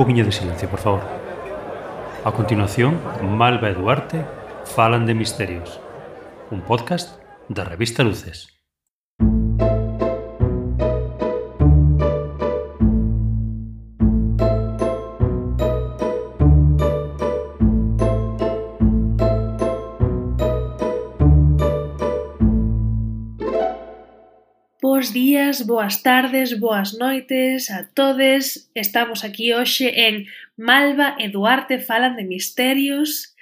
poquinho de silencio, por favor. A continuación, Malva e Duarte falan de misterios, un podcast da revista Luces. días, boas tardes, boas noites a todes. Estamos aquí hoxe en Malva e Duarte falan de misterios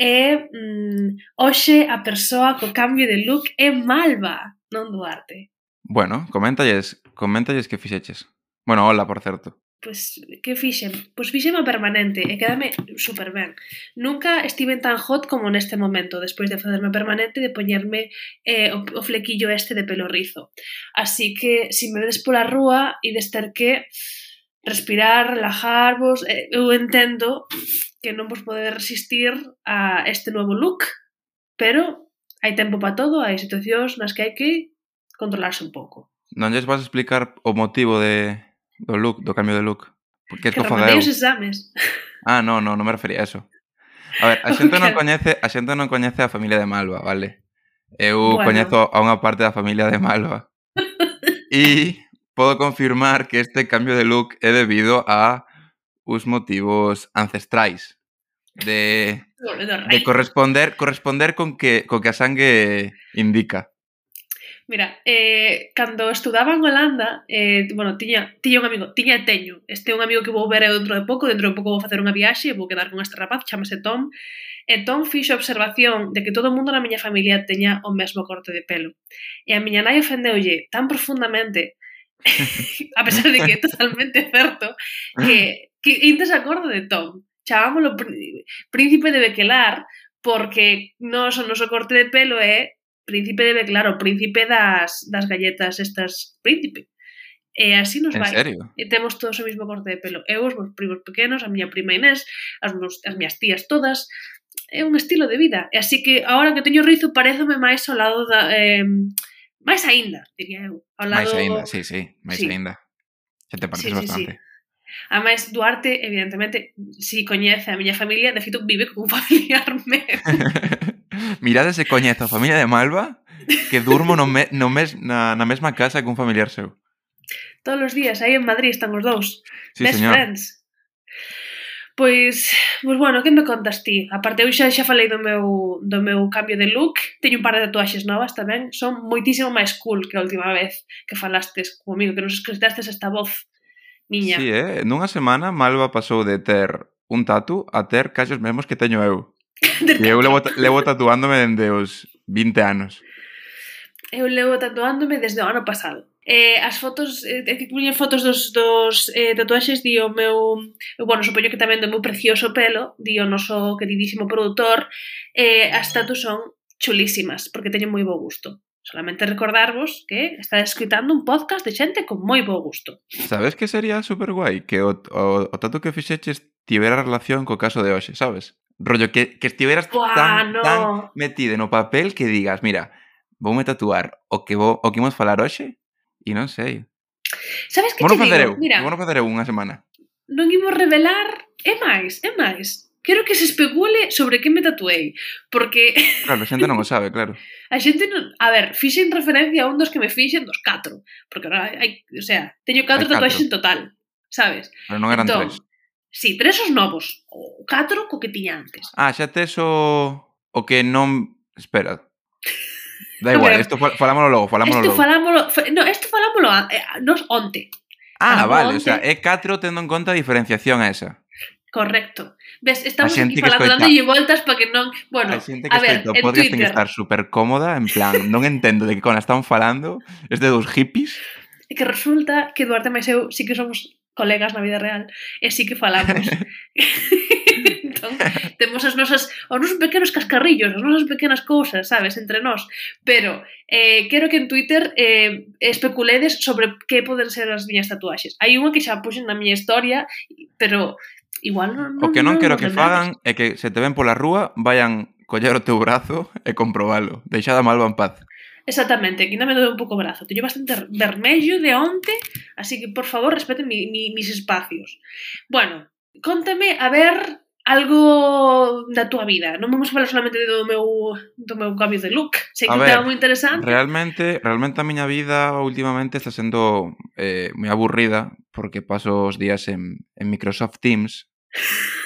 e mm, hoxe a persoa co cambio de look é Malva, non Duarte. Bueno, coméntalles, coméntalles que fixeches. Bueno, hola, por certo. Pois, que fixen? Pois fixen a permanente e quedame super ben. Nunca estive tan hot como neste momento, despois de facerme permanente e de poñerme eh, o, o flequillo este de pelo rizo. Así que, se si me vedes pola rúa e dester que respirar, relajarvos, eh, eu entendo que non vos poder resistir a este novo look, pero hai tempo para todo, hai situacións nas que hai que controlarse un pouco. Non lles vas explicar o motivo de, Do look, do cambio de look. Que, que eu? os exames. Ah, non, non, non me refería a eso. A ver, a xente non coñece, a xente non coñece a familia de Malva, vale? Eu bueno. coñezo a unha parte da familia de Malva. e podo confirmar que este cambio de look é debido a os motivos ancestrais de, de corresponder corresponder con que co que a sangue indica. Mira, eh, cando estudaba en Holanda, eh, bueno, tiña, tiña un amigo, tiña e teño, este é un amigo que vou ver dentro de pouco, dentro de pouco vou facer unha viaxe e vou quedar con este rapaz, chamase Tom, e Tom fixo observación de que todo o mundo na miña familia teña o mesmo corte de pelo. E a miña nai ofendeulle tan profundamente, a pesar de que é totalmente certo, que, que inte acordo de Tom. chamámoslo príncipe de Bequelar, porque nos, o noso corte de pelo é príncipe debe, claro, príncipe das, das galletas estas príncipe. E así nos ¿En vai. Serio? E temos todos o mesmo corte de pelo. Eu, os meus primos pequenos, a miña prima Inés, as, meus, as miñas tías todas, é un estilo de vida. E así que agora que teño rizo pareceme máis ao lado da... Eh, máis aínda, diría eu. Ao lado... Máis aínda, sí, sí, máis sí. aínda. Xa te pareces sí, sí, bastante. Sí. A máis, Duarte, evidentemente, si coñece a miña familia, de feito, vive como un familiar meu. Mirad ese coñezo, familia de Malva, que durmo no me, no mes, na, na mesma casa que un familiar seu. Todos os días, aí en Madrid están os dous. Sí, Best señor. friends. Pois, pois bueno, que me contas ti? A parte eu xa xa falei do meu, do meu cambio de look, teño un par de tatuaxes novas tamén, son moitísimo máis cool que a última vez que falastes comigo, que nos escritastes esta voz miña. Sí, eh? Nunha semana Malva pasou de ter un tatu a ter casi os mesmos que teño eu. E eu levo, levo tatuándome dende os 20 anos. Eu levo tatuándome desde o ano pasado. Eh, as fotos, eh, que puñen fotos dos, dos eh, tatuaxes di o meu, bueno, supoño que tamén do meu precioso pelo, di o noso queridísimo produtor, eh, as tatu son chulísimas, porque teñen moi bo gusto. Solamente recordarvos que está escritando un podcast de xente con moi bo gusto. Sabes que sería super guai que o, o, o tanto que fixeches tivera relación co caso de hoxe, sabes? Rollo, que, que estiveras Buah, tan, no. tan metido no papel que digas, mira, vou me tatuar o que, vou, o que imos falar hoxe e non sei. Sabes que bueno, te digo? Eu, mira, vou facer eu unha semana. Non imos revelar, é máis, é máis quero que se especule sobre que me tatuei, porque... Claro, a xente non o sabe, claro. A xente non... A ver, fixen referencia a un dos que me fixen dos catro, porque ahora hai... O sea, teño catro tatuaxes en total, sabes? Pero non eran entón, tres. Sí, tres os novos, o catro co que tiña antes. Ah, xa tes o... o que non... Espera. Da igual, no, isto falámolo logo, falámoslo logo. Falámolo, no, isto falámolo a, eh, nos onte. Ah, falámolo vale, onte. o sea, é catro tendo en conta a diferenciación a esa. Correcto. Ves, estamos aquí falando dándolle voltas para que non... Bueno, a xente que a ver, escoita, podcast Twitter. ten que estar super cómoda, en plan, non entendo de que con están falando, es de dos hippies. E que resulta que Duarte e eu sí que somos colegas na vida real, e sí que falamos. entón, temos as nosas, os nosos pequenos cascarrillos, as nosas pequenas cousas, sabes, entre nós. Pero eh, quero que en Twitter eh, especuledes sobre que poden ser as miñas tatuaxes. Hai unha que xa puxen na miña historia, pero Igual non, O que non, non quero que fagan é que se te ven pola rúa, vayan coller o teu brazo e comprobalo. Deixada malva en paz. Exactamente, aquí non me doe un pouco o brazo. Teño bastante vermello de onte, así que, por favor, respeten mi, mi, mis espacios. Bueno, contame, a ver, algo da túa vida. Non vamos falar solamente do meu do meu cambio de look, sei que é moi interesante. Realmente, realmente a miña vida últimamente está sendo eh, moi aburrida porque paso os días en, en Microsoft Teams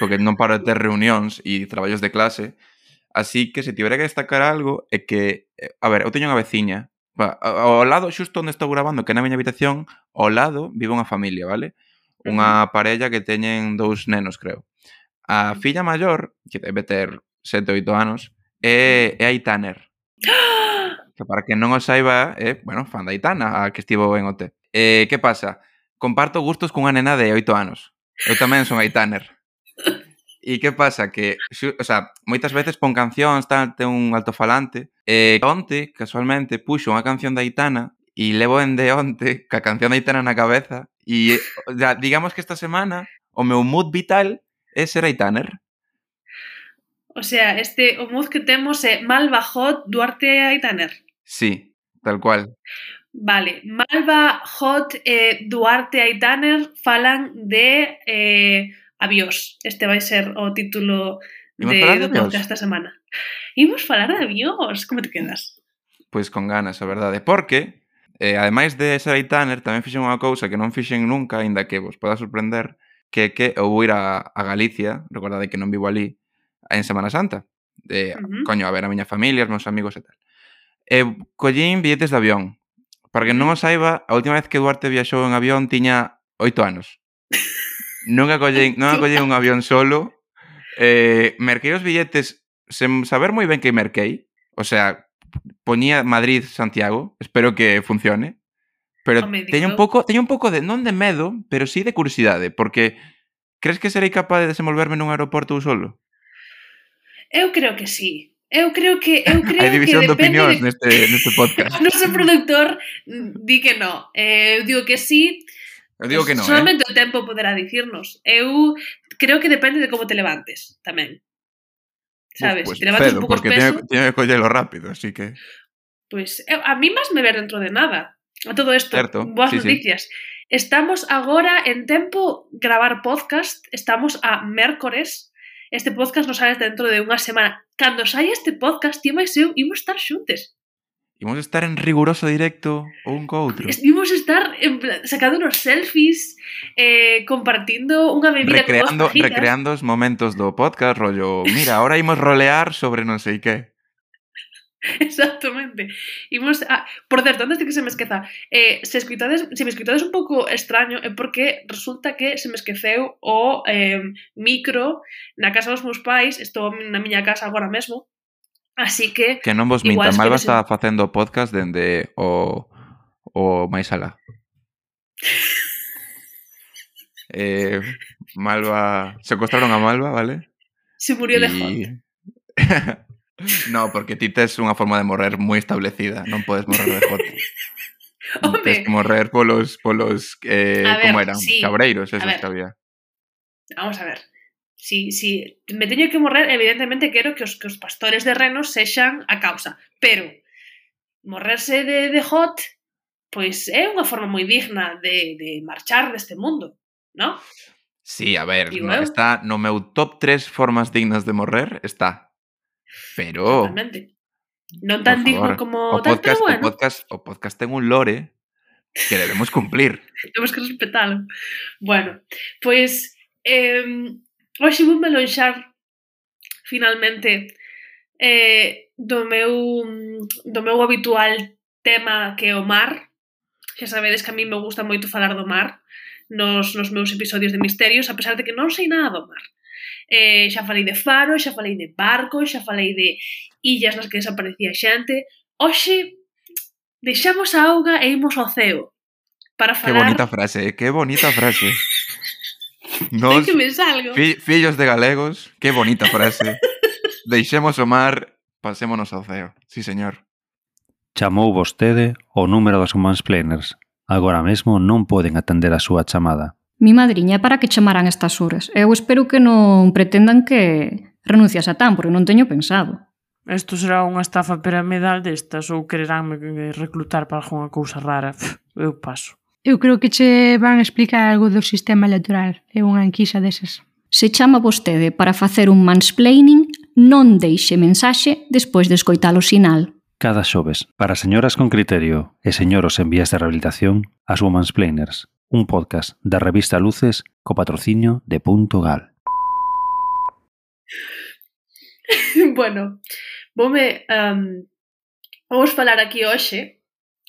porque non paro de ter reunións e traballos de clase. Así que se tivera que destacar algo é que, eh, a ver, eu teño unha veciña ao lado, xusto onde estou grabando, que é na miña habitación, ao lado vive unha familia, vale? Unha parella que teñen dous nenos, creo. A filla maior, que debe ter sete oito anos, é, é a Itaner. Que para que non o saiba, é, bueno, fan da Itana, a que estivo en OT. Eh, que pasa? Comparto gustos cunha nena de oito anos. Eu tamén son a Itaner. E que pasa? Que, o sea, moitas veces pon cancións, tal, ten un altofalante. E onte, casualmente, puxo unha canción da Itana e levo en de onte ca canción da Itana na cabeza. E, digamos que esta semana o meu mood vital Ese era Tanner. O sea, este o moz que temos é Malva Hot Duarte Aitaner. Sí, tal cual. Vale, Malva Hot eh, Duarte Aitaner falan de eh, aviós. Este vai ser o título de, do podcast esta semana. Imos falar de aviós, como te quedas? Pois con ganas, a verdade, ¿eh? porque eh, ademais de ser Aitaner tamén fixen unha cousa que non fixen nunca, aínda que vos poda sorprender, que é que eu vou ir a, a Galicia, recordade que non vivo ali, en Semana Santa. De, uh -huh. coño, a ver a miña familia, os meus amigos e tal. E collín billetes de avión. Para que non o saiba, a última vez que Duarte viaxou en avión tiña oito anos. non acollín, non acollín un avión solo. Eh, merquei os billetes sen saber moi ben que merquei. O sea, poñía Madrid-Santiago. Espero que funcione. Pero teño un pouco, teño un pouco de non de medo, pero sí de curiosidade, porque crees que serei capaz de desenvolverme nun aeroporto ou solo? Eu creo que sí. Eu creo que eu creo Hai división que depende de opinións de... neste neste podcast. o noso produtor mm, di que no. Eh, eu digo que sí. Eu digo que no. Eh. Solamente eh? o tempo poderá dicirnos. Eu creo que depende de como te levantes tamén. Sabes? Uf, pues, te levantas pedo, un pouco porque peso. Tiene, tiene que collelo rápido, así que Pois pues, eu, a mí máis me ver dentro de nada a todo isto, certo, boas sí, noticias. Sí. Estamos agora en tempo gravar podcast, estamos a mércores, este podcast nos sale dentro de unha semana. Cando sai este podcast, ti máis eu imos estar xuntes. Imos estar en riguroso directo ou un co outro. Imos estar en plan, sacando unos selfies, eh, compartindo unha bebida recreando, con Recreando os momentos do podcast, rollo, mira, ahora imos rolear sobre non sei que. Exactamente. Imos a... Por certo, antes de que se me esqueza, eh, se, escuitades, se me escuitades un pouco extraño é porque resulta que se me esqueceu o eh, micro na casa dos meus pais, estou na miña casa agora mesmo, así que... Que non vos minta, Malva está facendo podcast dende o, o máis alá. eh, Malva... Secuestraron a Malva, vale? Se murió y... de hot. No, porque ti tes unha forma de morrer moi establecida, non podes morrer de hot. Home. Que morrer polos, polos eh, ver, como eran, sí. cabreiros, esos que había. Vamos a ver. Si, si me teño que morrer, evidentemente quero que os, que os pastores de renos sexan a causa. Pero morrerse de, de hot pois é unha forma moi digna de, de marchar deste mundo, non? Sí, a ver, no, está no meu top 3 formas dignas de morrer, está Pero... Totalmente. Non tan digno como o tal, podcast, pero bueno. O podcast, o podcast ten un lore que debemos cumplir. Temos que respetalo. Bueno, pois... Eh, hoxe vou me lonxar finalmente eh, do meu do meu habitual tema que é o mar. Xa sabedes que a mí me gusta moito falar do mar nos, nos meus episodios de misterios, a pesar de que non sei nada do mar eh, xa falei de faro, xa falei de barcos, xa falei de illas nas que desaparecía xente. Oxe, deixamos a auga e imos ao ceo. Para falar... Que bonita frase, eh, que bonita frase. Nos, que me salgo. Fi, fillos de galegos, que bonita frase. Deixemos o mar, pasémonos ao ceo. Sí, señor. Chamou vostede o número dos Humans Planers. Agora mesmo non poden atender a súa chamada. Mi madriña, para que chamaran estas horas? Eu espero que non pretendan que renuncias a tan, porque non teño pensado. Isto será unha estafa piramidal destas ou quereránme reclutar para algunha cousa rara. Eu paso. Eu creo que che van explicar algo do sistema electoral. É unha enquisa desas. Se chama vostede para facer un mansplaining, non deixe mensaxe despois de escoitar o sinal. Cada xoves, para señoras con criterio e señoros en vías de rehabilitación, as Womansplainers, un podcast da revista Luces co patrocinio de Punto Gal. bueno, vome um, vamos falar aquí hoxe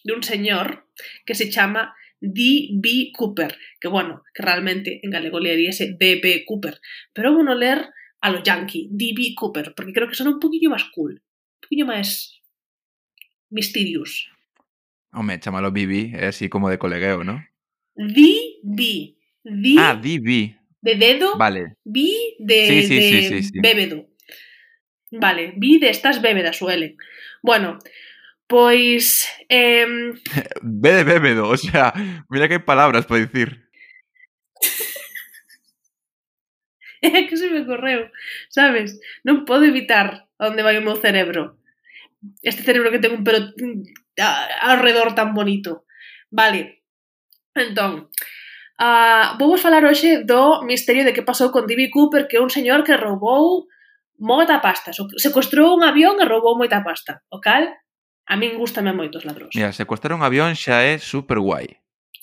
dun señor que se chama D.B. Cooper, que bueno, que realmente en galego leeríase D.B. Cooper, pero vou a ler a lo yankee, D.B. Cooper, porque creo que son un poquillo máis cool, un poquillo máis mysterious. Home, chámalo BB, é eh, así como de colegueo, ¿no? D.B. D Ah, D.B. de dedo, Vale. B de, Sí, sí, de sí, bébedo. Vale, B de estas bébedas suelen. Bueno, pois... Eh, B de bébedo, o sea, mira que hai palabras para dicir. É que se me correu, sabes? Non podo evitar a vai o meu cerebro. Este cerebro que ten un pelo mm, alrededor tan bonito. Vale. Entón, uh, vou vos falar hoxe do misterio de que pasou con D.B. Cooper, que é un señor que roubou moita pasta. Secuestrou un avión e roubou moita pasta. O cal, a min gustame moito os ladróns. Mira, secuestrar un avión xa é super guai.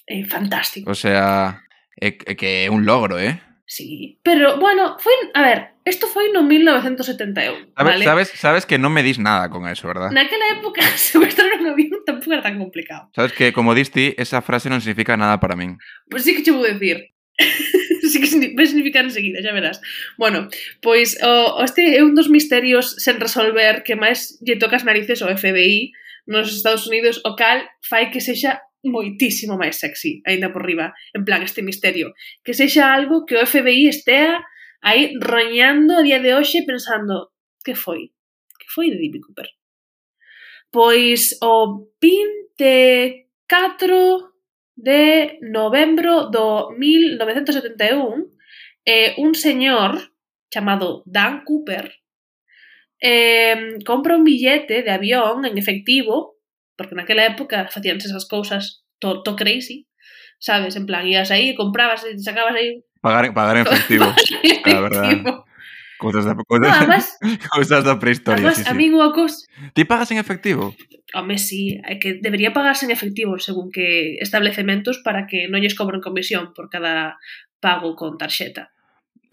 É fantástico. O sea, é, é que é un logro, eh? Sí, pero bueno, foi, a ver, isto foi no 1971, sabes, vale? Sabes, sabes que non me dis nada con eso, verdad? Naquela época secuestrar un avión tampouco era tan complicado. Sabes que, como diste, esa frase non significa nada para min. Pois pues sí que che vou decir. sí que vai significar enseguida, xa verás. Bueno, pois o, este é un dos misterios sen resolver que máis lle toca as narices ao FBI nos Estados Unidos, o cal fai que sexa moitísimo máis sexy, aínda por riba, en plan este misterio. Que sexa algo que o FBI estea aí roñando a día de hoxe pensando que foi? Que foi de Didi Cooper? Pois o 24 de novembro do 1971 eh, un señor chamado Dan Cooper eh, compra un billete de avión en efectivo porque naquela época facíanse esas cousas to, to crazy, sabes, en plan, ias aí, comprabas e sacabas aí... Pagar, pagar en efectivo, a verdad. Cousas da, cousas, no, además, cousas da prehistoria. Además, sí, sí. a min unha cousa... Ti pagas en efectivo? Home, sí, é que debería pagarse en efectivo según que establecementos para que non lles cobren comisión por cada pago con tarxeta.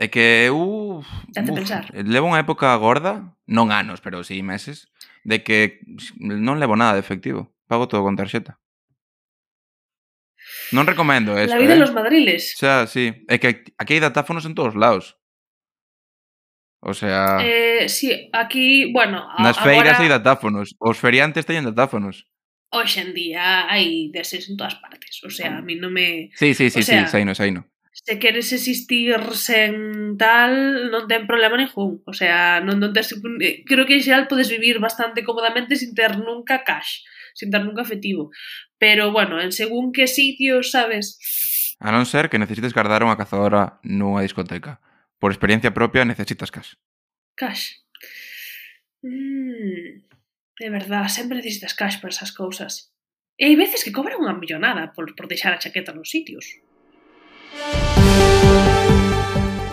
É que eu... Date uf, pensar. Levo unha época gorda, non anos, pero sí meses, de que non levo nada de efectivo, pago todo con tarxeta. Non recomendo eso. La vida eh? los madriles. O sea, sí. É que aquí hai datáfonos en todos lados. O sea... Eh, sí, aquí, bueno... A, nas feiras agora... hai datáfonos. Os feriantes teñen datáfonos. Hoxe en día hai deses en todas partes. O sea, a mí non me... Sí, sí, sí, o sea, sí, saíno, saíno se queres existir sen tal, non ten problema ningún. O sea, non, non tes, eh, creo que en xeral podes vivir bastante cómodamente sin ter nunca cash, sin ter nunca efectivo. Pero, bueno, en según que sitios, sabes... A non ser que necesites guardar unha cazadora nunha discoteca. Por experiencia propia necesitas cash. Cash. Mm, de verdad, sempre necesitas cash para esas cousas. E hai veces que cobran unha millonada por, por deixar a chaqueta nos sitios.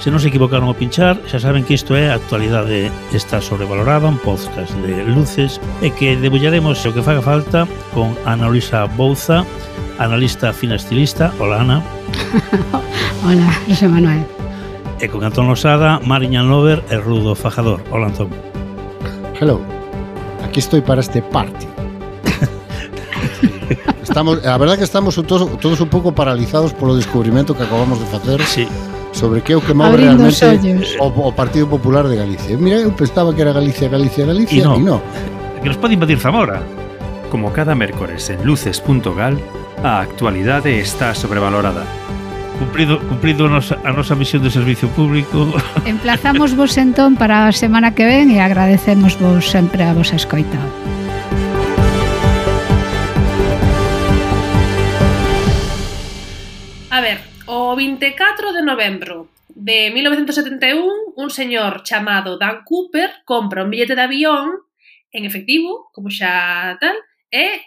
Se non se equivocaron ao pinchar, xa saben que isto é a actualidade está sobrevalorada, un podcast de luces, e que debullaremos o que faga falta con Ana Luisa Bouza, analista finestilista. Hola, Ana. Hola, José Manuel. E con Antón Losada, Mariñan Lover e Rudo Fajador. Hola, Antón. Hello. Aquí estoy para este party. estamos, a verdad que estamos todos, todos un pouco paralizados polo descubrimento que acabamos de facer. Sí sobre que é o que move Abrindo realmente o, o Partido Popular de Galicia. Mira, eu pensaba que era Galicia, Galicia, Galicia, e no. E no. Que nos pode invadir Zamora. Como cada mércores en luces.gal, a actualidade está sobrevalorada. Cumprido, cumprido nos, a nosa misión de servicio público. Emplazamos vos entón para a semana que ven e agradecemos vos sempre a vos escoita. A ver, O 24 de novembro de 1971, un señor chamado Dan Cooper compra un billete de avión en efectivo, como xa tal, e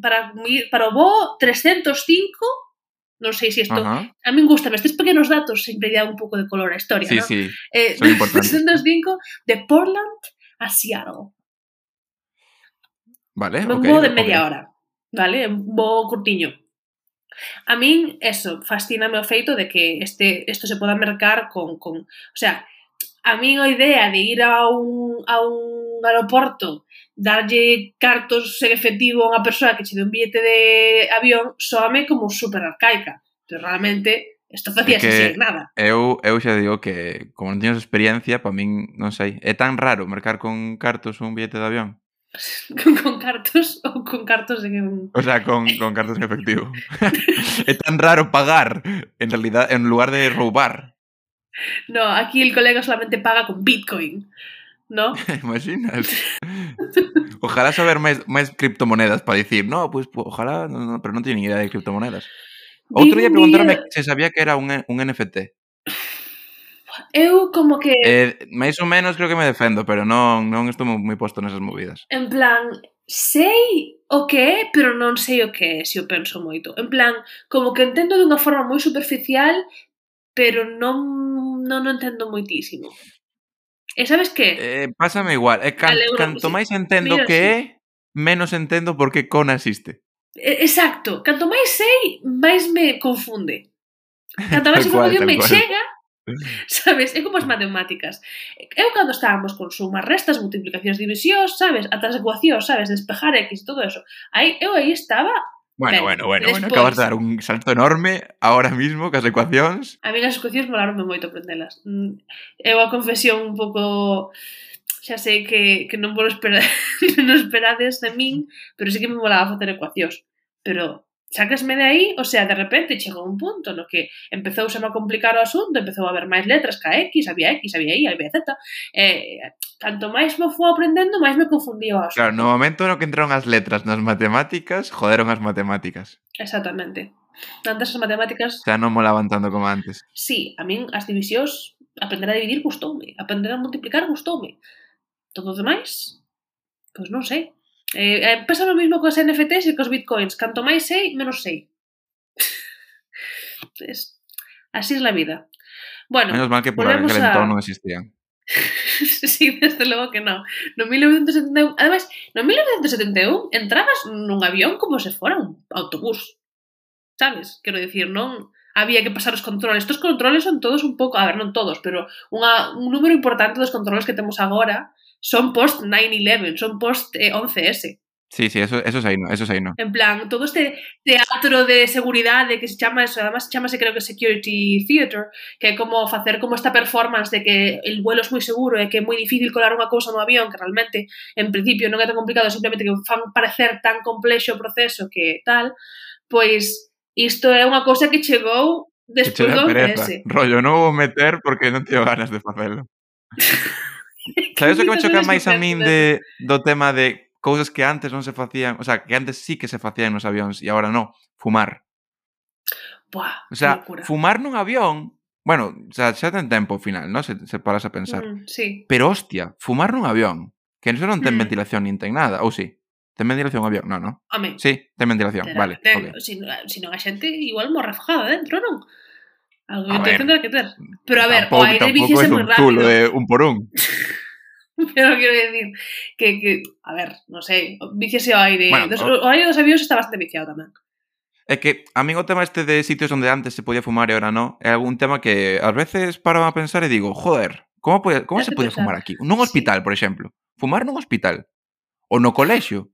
para, para o voo 305 non sei se isto... Ajá. A min gusta, estes pequenos datos, sempre lle dá un pouco de color a historia, sí, non? Sí, eh, son importantes. 305 de Portland a Seattle. Vale, un okay, voo de media okay. hora, vale? Un voo curtiño. A min, eso, fascíname o feito de que este, isto se poda mercar con, con... O sea, a min a idea de ir a un, a un aeroporto darlle cartos en efectivo a unha persoa que che dé un billete de avión soame como super arcaica. Pero entón, realmente isto facía que sin nada. Eu, eu xa digo que como non teño experiencia, para min, non sei, é tan raro mercar con cartos un billete de avión con, con cartos ou con cartos en. O sea, con, con cartos en efectivo. é tan raro pagar, en realidad, en lugar de roubar. No, aquí el colega solamente paga con Bitcoin, ¿no? Imaginas? Ojalá saber máis, máis criptomonedas para dicir, no, pues, pues ojalá, no, no, pero non teño ni idea de criptomonedas. Outro día Din un preguntaronme día- se sabía que era un, un NFT. Eu como que... Eh, máis ou menos creo que me defendo, pero non, non estou moi posto nesas movidas. En plan, sei o que é, pero non sei o que é, se o penso moito. En plan, como que entendo dunha forma moi superficial, pero non, non o entendo moitísimo. E sabes que? Eh, pásame igual. Eh, can, Alegro, canto máis entendo Mira, que sí. é, menos entendo por que Kona existe. Eh, exacto. Canto máis sei, máis me confunde. Canto máis información me cual. chega, sabes? É como as matemáticas. Eu cando estábamos con sumas, restas, multiplicacións, divisións, sabes? A ecuacións, sabes? Despejar X, todo eso. Aí, eu aí estaba Bueno, ben, bueno, bueno, despois... bueno, acabas de dar un salto enorme ahora mismo que as ecuacións. A mí as ecuacións molaronme moito aprendelas. Mm, eu a confesión un pouco xa sei que, que non vos esperades, non esperades de min, pero sí que me molaba facer ecuacións. Pero Sácasme de aí, o sea, de repente chegou un punto no que empezou a complicar o asunto, empezou a haber máis letras ca X, había X, había Y, había Z. Eh, canto máis me fui aprendendo, máis me confundía o asunto. Claro, no momento no que entraron as letras nas matemáticas, joderon as matemáticas. Exactamente. Antes as matemáticas... Xa non molaban tanto como antes. Sí, a min as divisións, aprender a dividir gustoume, aprender a multiplicar gustoume. Todo demais, pois non sei. Eh, eh, pasa o mesmo cos NFTs e cos bitcoins. Canto máis sei, menos sei. es, así es la vida. Bueno, menos mal que por aquel a... entorno existían. sí, desde logo que non. No 1971, además, no 1971 entrabas nun avión como se fora un autobús. Sabes? Quero dicir, non había que pasar os controles. Estos controles son todos un pouco, a ver, non todos, pero unha, un número importante dos controles que temos agora son post 9-11, son post eh, 11S. Sí, sí, eso, eso es ahí, no, eso es ahí, no. En plan, todo este teatro de seguridad de que se chama eso, además chamase creo que Security Theater, que é como facer como esta performance de que el vuelo es moi seguro e que é moi difícil colar unha cousa no avión, que realmente en principio non é tan complicado, simplemente que fan parecer tan complexo o proceso que tal, pois isto é unha cousa que chegou despois do ese. Rollo, non vou meter porque non teño ganas de facelo. Sabes o que me choca máis a min de, do tema de cousas que antes non se facían, o sea, que antes sí que se facían nos avións e agora non, fumar. Buah, o sea, fumar nun avión, bueno, o sea, xa ten tempo ao final, non? Se, se paras a pensar. Mm, sí. Pero hostia, fumar nun avión, que non, non ten mm. ventilación nin ten nada, ou sí? Ten ventilación o avión? Non, non. Home. Sí, ten ventilación, Terá, vale. Ten, okay. si, si non a xente igual morra fajada dentro, non? Algo a ver, tendrá que ter. Pero a ver, tampouco, o aire bici é moi rápido. De é un por un. Pero quero decir que, que, a ver, non sei, viciase o aire. Bueno, dos, o... o aire dos avións está bastante viciado tamén. É que a mí o tema este de sitios onde antes se podía fumar e ahora non, é algún tema que ás veces paro a pensar e digo, joder, como, pode, como se pode pensar? fumar aquí? Nun hospital, sí. por exemplo. Fumar nun hospital. Ou no colexio.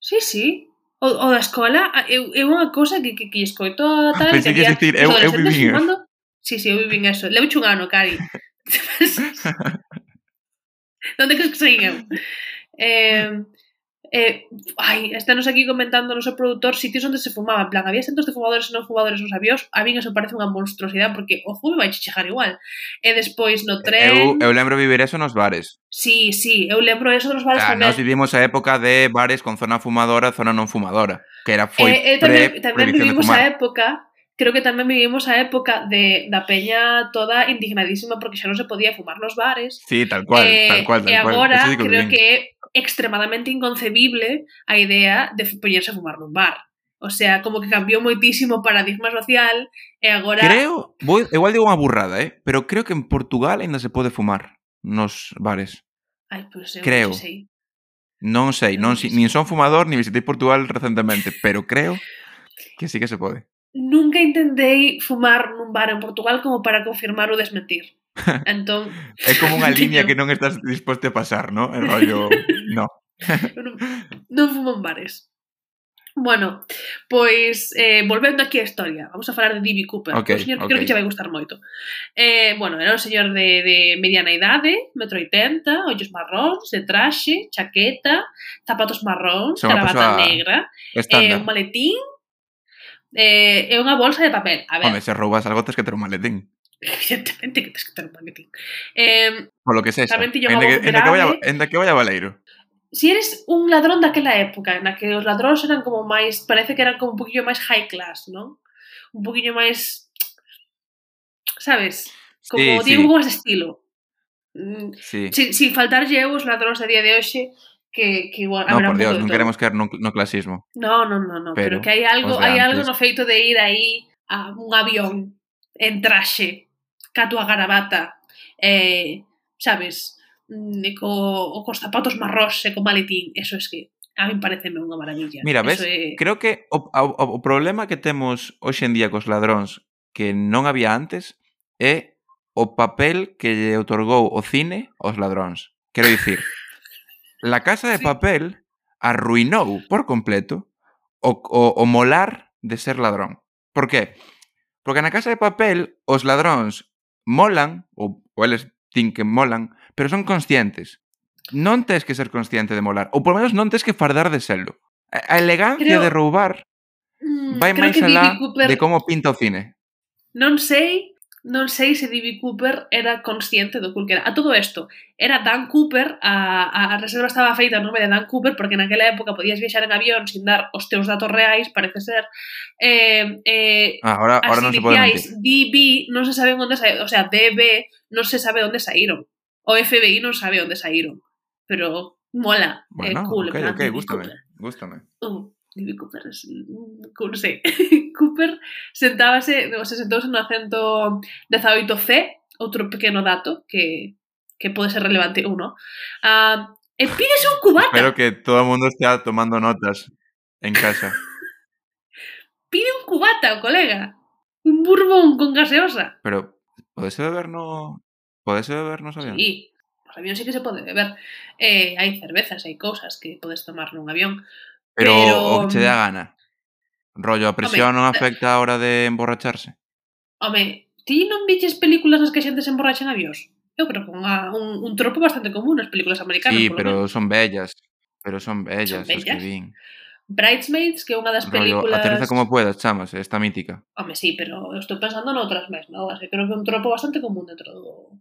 Sí, sí. O, o da escola é, é unha cousa que, que, que escoito a tal... Pensei que, é que, eu, que, que, que, Sí, sí, eu vivín eso. Levo un ano, Cari. Donde crees que seguín eu? Eh, eh, ai, estános aquí comentando o noso produtor sitios onde se fumaba. En plan, había centros de fumadores e non fumadores nos avións. A min eso parece unha monstruosidade porque o fume vai chegar igual. Eh, e despois no tren... Eu, eu lembro vivir eso nos bares. Sí, sí, eu lembro eso nos bares ah, tamén. nos vivimos a época de bares con zona fumadora, zona non fumadora. Que era foi eh, eh, tamén, tamén vivimos a época creo que tamén vivimos a época de da peña toda indignadísima porque xa non se podía fumar nos bares. Sí, tal cual, eh, tal cual, tal e agora cual. creo que é extremadamente inconcebible a idea de poñerse a fumar nun bar. O sea, como que cambiou moitísimo o paradigma social eh, e agora... Creo, vou, igual digo unha burrada, eh? pero creo que en Portugal ainda se pode fumar nos bares. Ai, pois pues, eu creo. Non sei. Non sei, non, si, nin son fumador, ni visitei Portugal recentemente, pero creo que sí que se pode nunca intentei fumar nun bar en Portugal como para confirmar ou desmentir. Entón... é como unha liña que non estás disposto a pasar, non? El rollo... no. non, non fumo en bares. Bueno, pois eh, volvendo aquí á historia, vamos a falar de D.B. Cooper, okay, un señor que okay. creo que che vai gustar moito. Eh, bueno, era un señor de, de mediana idade, metro 80, ollos marróns, de traxe, chaqueta, zapatos marróns, caravata persoa... negra, eh, estándar. eh, un maletín, eh, é unha bolsa de papel. A ver. Home, se roubas algo tens que ter un maletín. Evidentemente que tens que ter un maletín. Eh, Polo que sexa. Tamén tiño unha voz de que vaya, enda que vaya Valeiro si eres un ladrón daquela época, na que os ladróns eran como máis, parece que eran como un poquillo máis high class, non? Un poquillo máis, sabes? Como sí, digo, sí. máis estilo. Mm, sí. Sin, sin faltarlle eu os ladróns a día de hoxe, que, que igual... No, por Dios, non queremos caer no, no clasismo. No, no, no, no, pero, pero que hai algo, hai algo no feito de ir aí a un avión en traxe, ca túa garabata, eh, sabes, mm, e co, o cos zapatos marrós e co maletín, eso es que a mí pareceme unha maravilla. Mira, ves, é... creo que o, o, o problema que temos hoxe en día cos ladróns que non había antes é o papel que lle otorgou o cine aos ladróns. Quero dicir, La Casa de sí. Papel arruinou por completo o, o, o molar de ser ladrón. Por qué? Porque na Casa de Papel os ladróns molan, ou, ou eles tin que molan, pero son conscientes. Non tes que ser consciente de molar, ou polo menos non tes que fardar de selo. A elegancia creo, de roubar mm, vai máis alá Cooper... de como pinta o cine. Non sei, non sei se D.B. Cooper era consciente do cool que era. A todo isto, era Dan Cooper, a, a reserva estaba feita no nome de Dan Cooper, porque naquela época podías viaxar en avión sin dar os teus datos reais, parece ser. Eh, eh, ah, ahora, ahora non se pode mentir. DB non se sabe onde saíron, o sea, DB non se sabe onde saíron. O FBI non sabe onde saíron. Pero mola, eh, bueno, é cool. Ok, ok, gústame, gústame. Uh. David Cooper, mm, non sei, Cooper sentábase, o se sentouse no acento 18C, outro pequeno dato que, que pode ser relevante ou non. Uh, e pides un cubata. Espero que todo o mundo estea tomando notas en casa. Pide un cubata, o colega. Un bourbon con gaseosa. Pero, podese beber no... Podese beber nos avión? Sí, nos avión sí que se pode beber. Eh, hai cervezas, hai cousas que podes tomar nun avión. Pero, pero o que che dá gana. Rollo, a presión home, non eh, afecta a hora de emborracharse? Home, ti non viches películas nas que xente se emborracha en avións? Eu creo que unha, un, un tropo bastante común nas películas americanas. Sí, pero menos. son bellas. Pero son bellas, son bellas. as que vin. Bridesmaids, que é unha das películas... Rollo, aterriza como puedas, chamas, eh, esta mítica. Home, sí, pero estou pensando noutras máis novas. Así, Creo que é un tropo bastante común dentro do,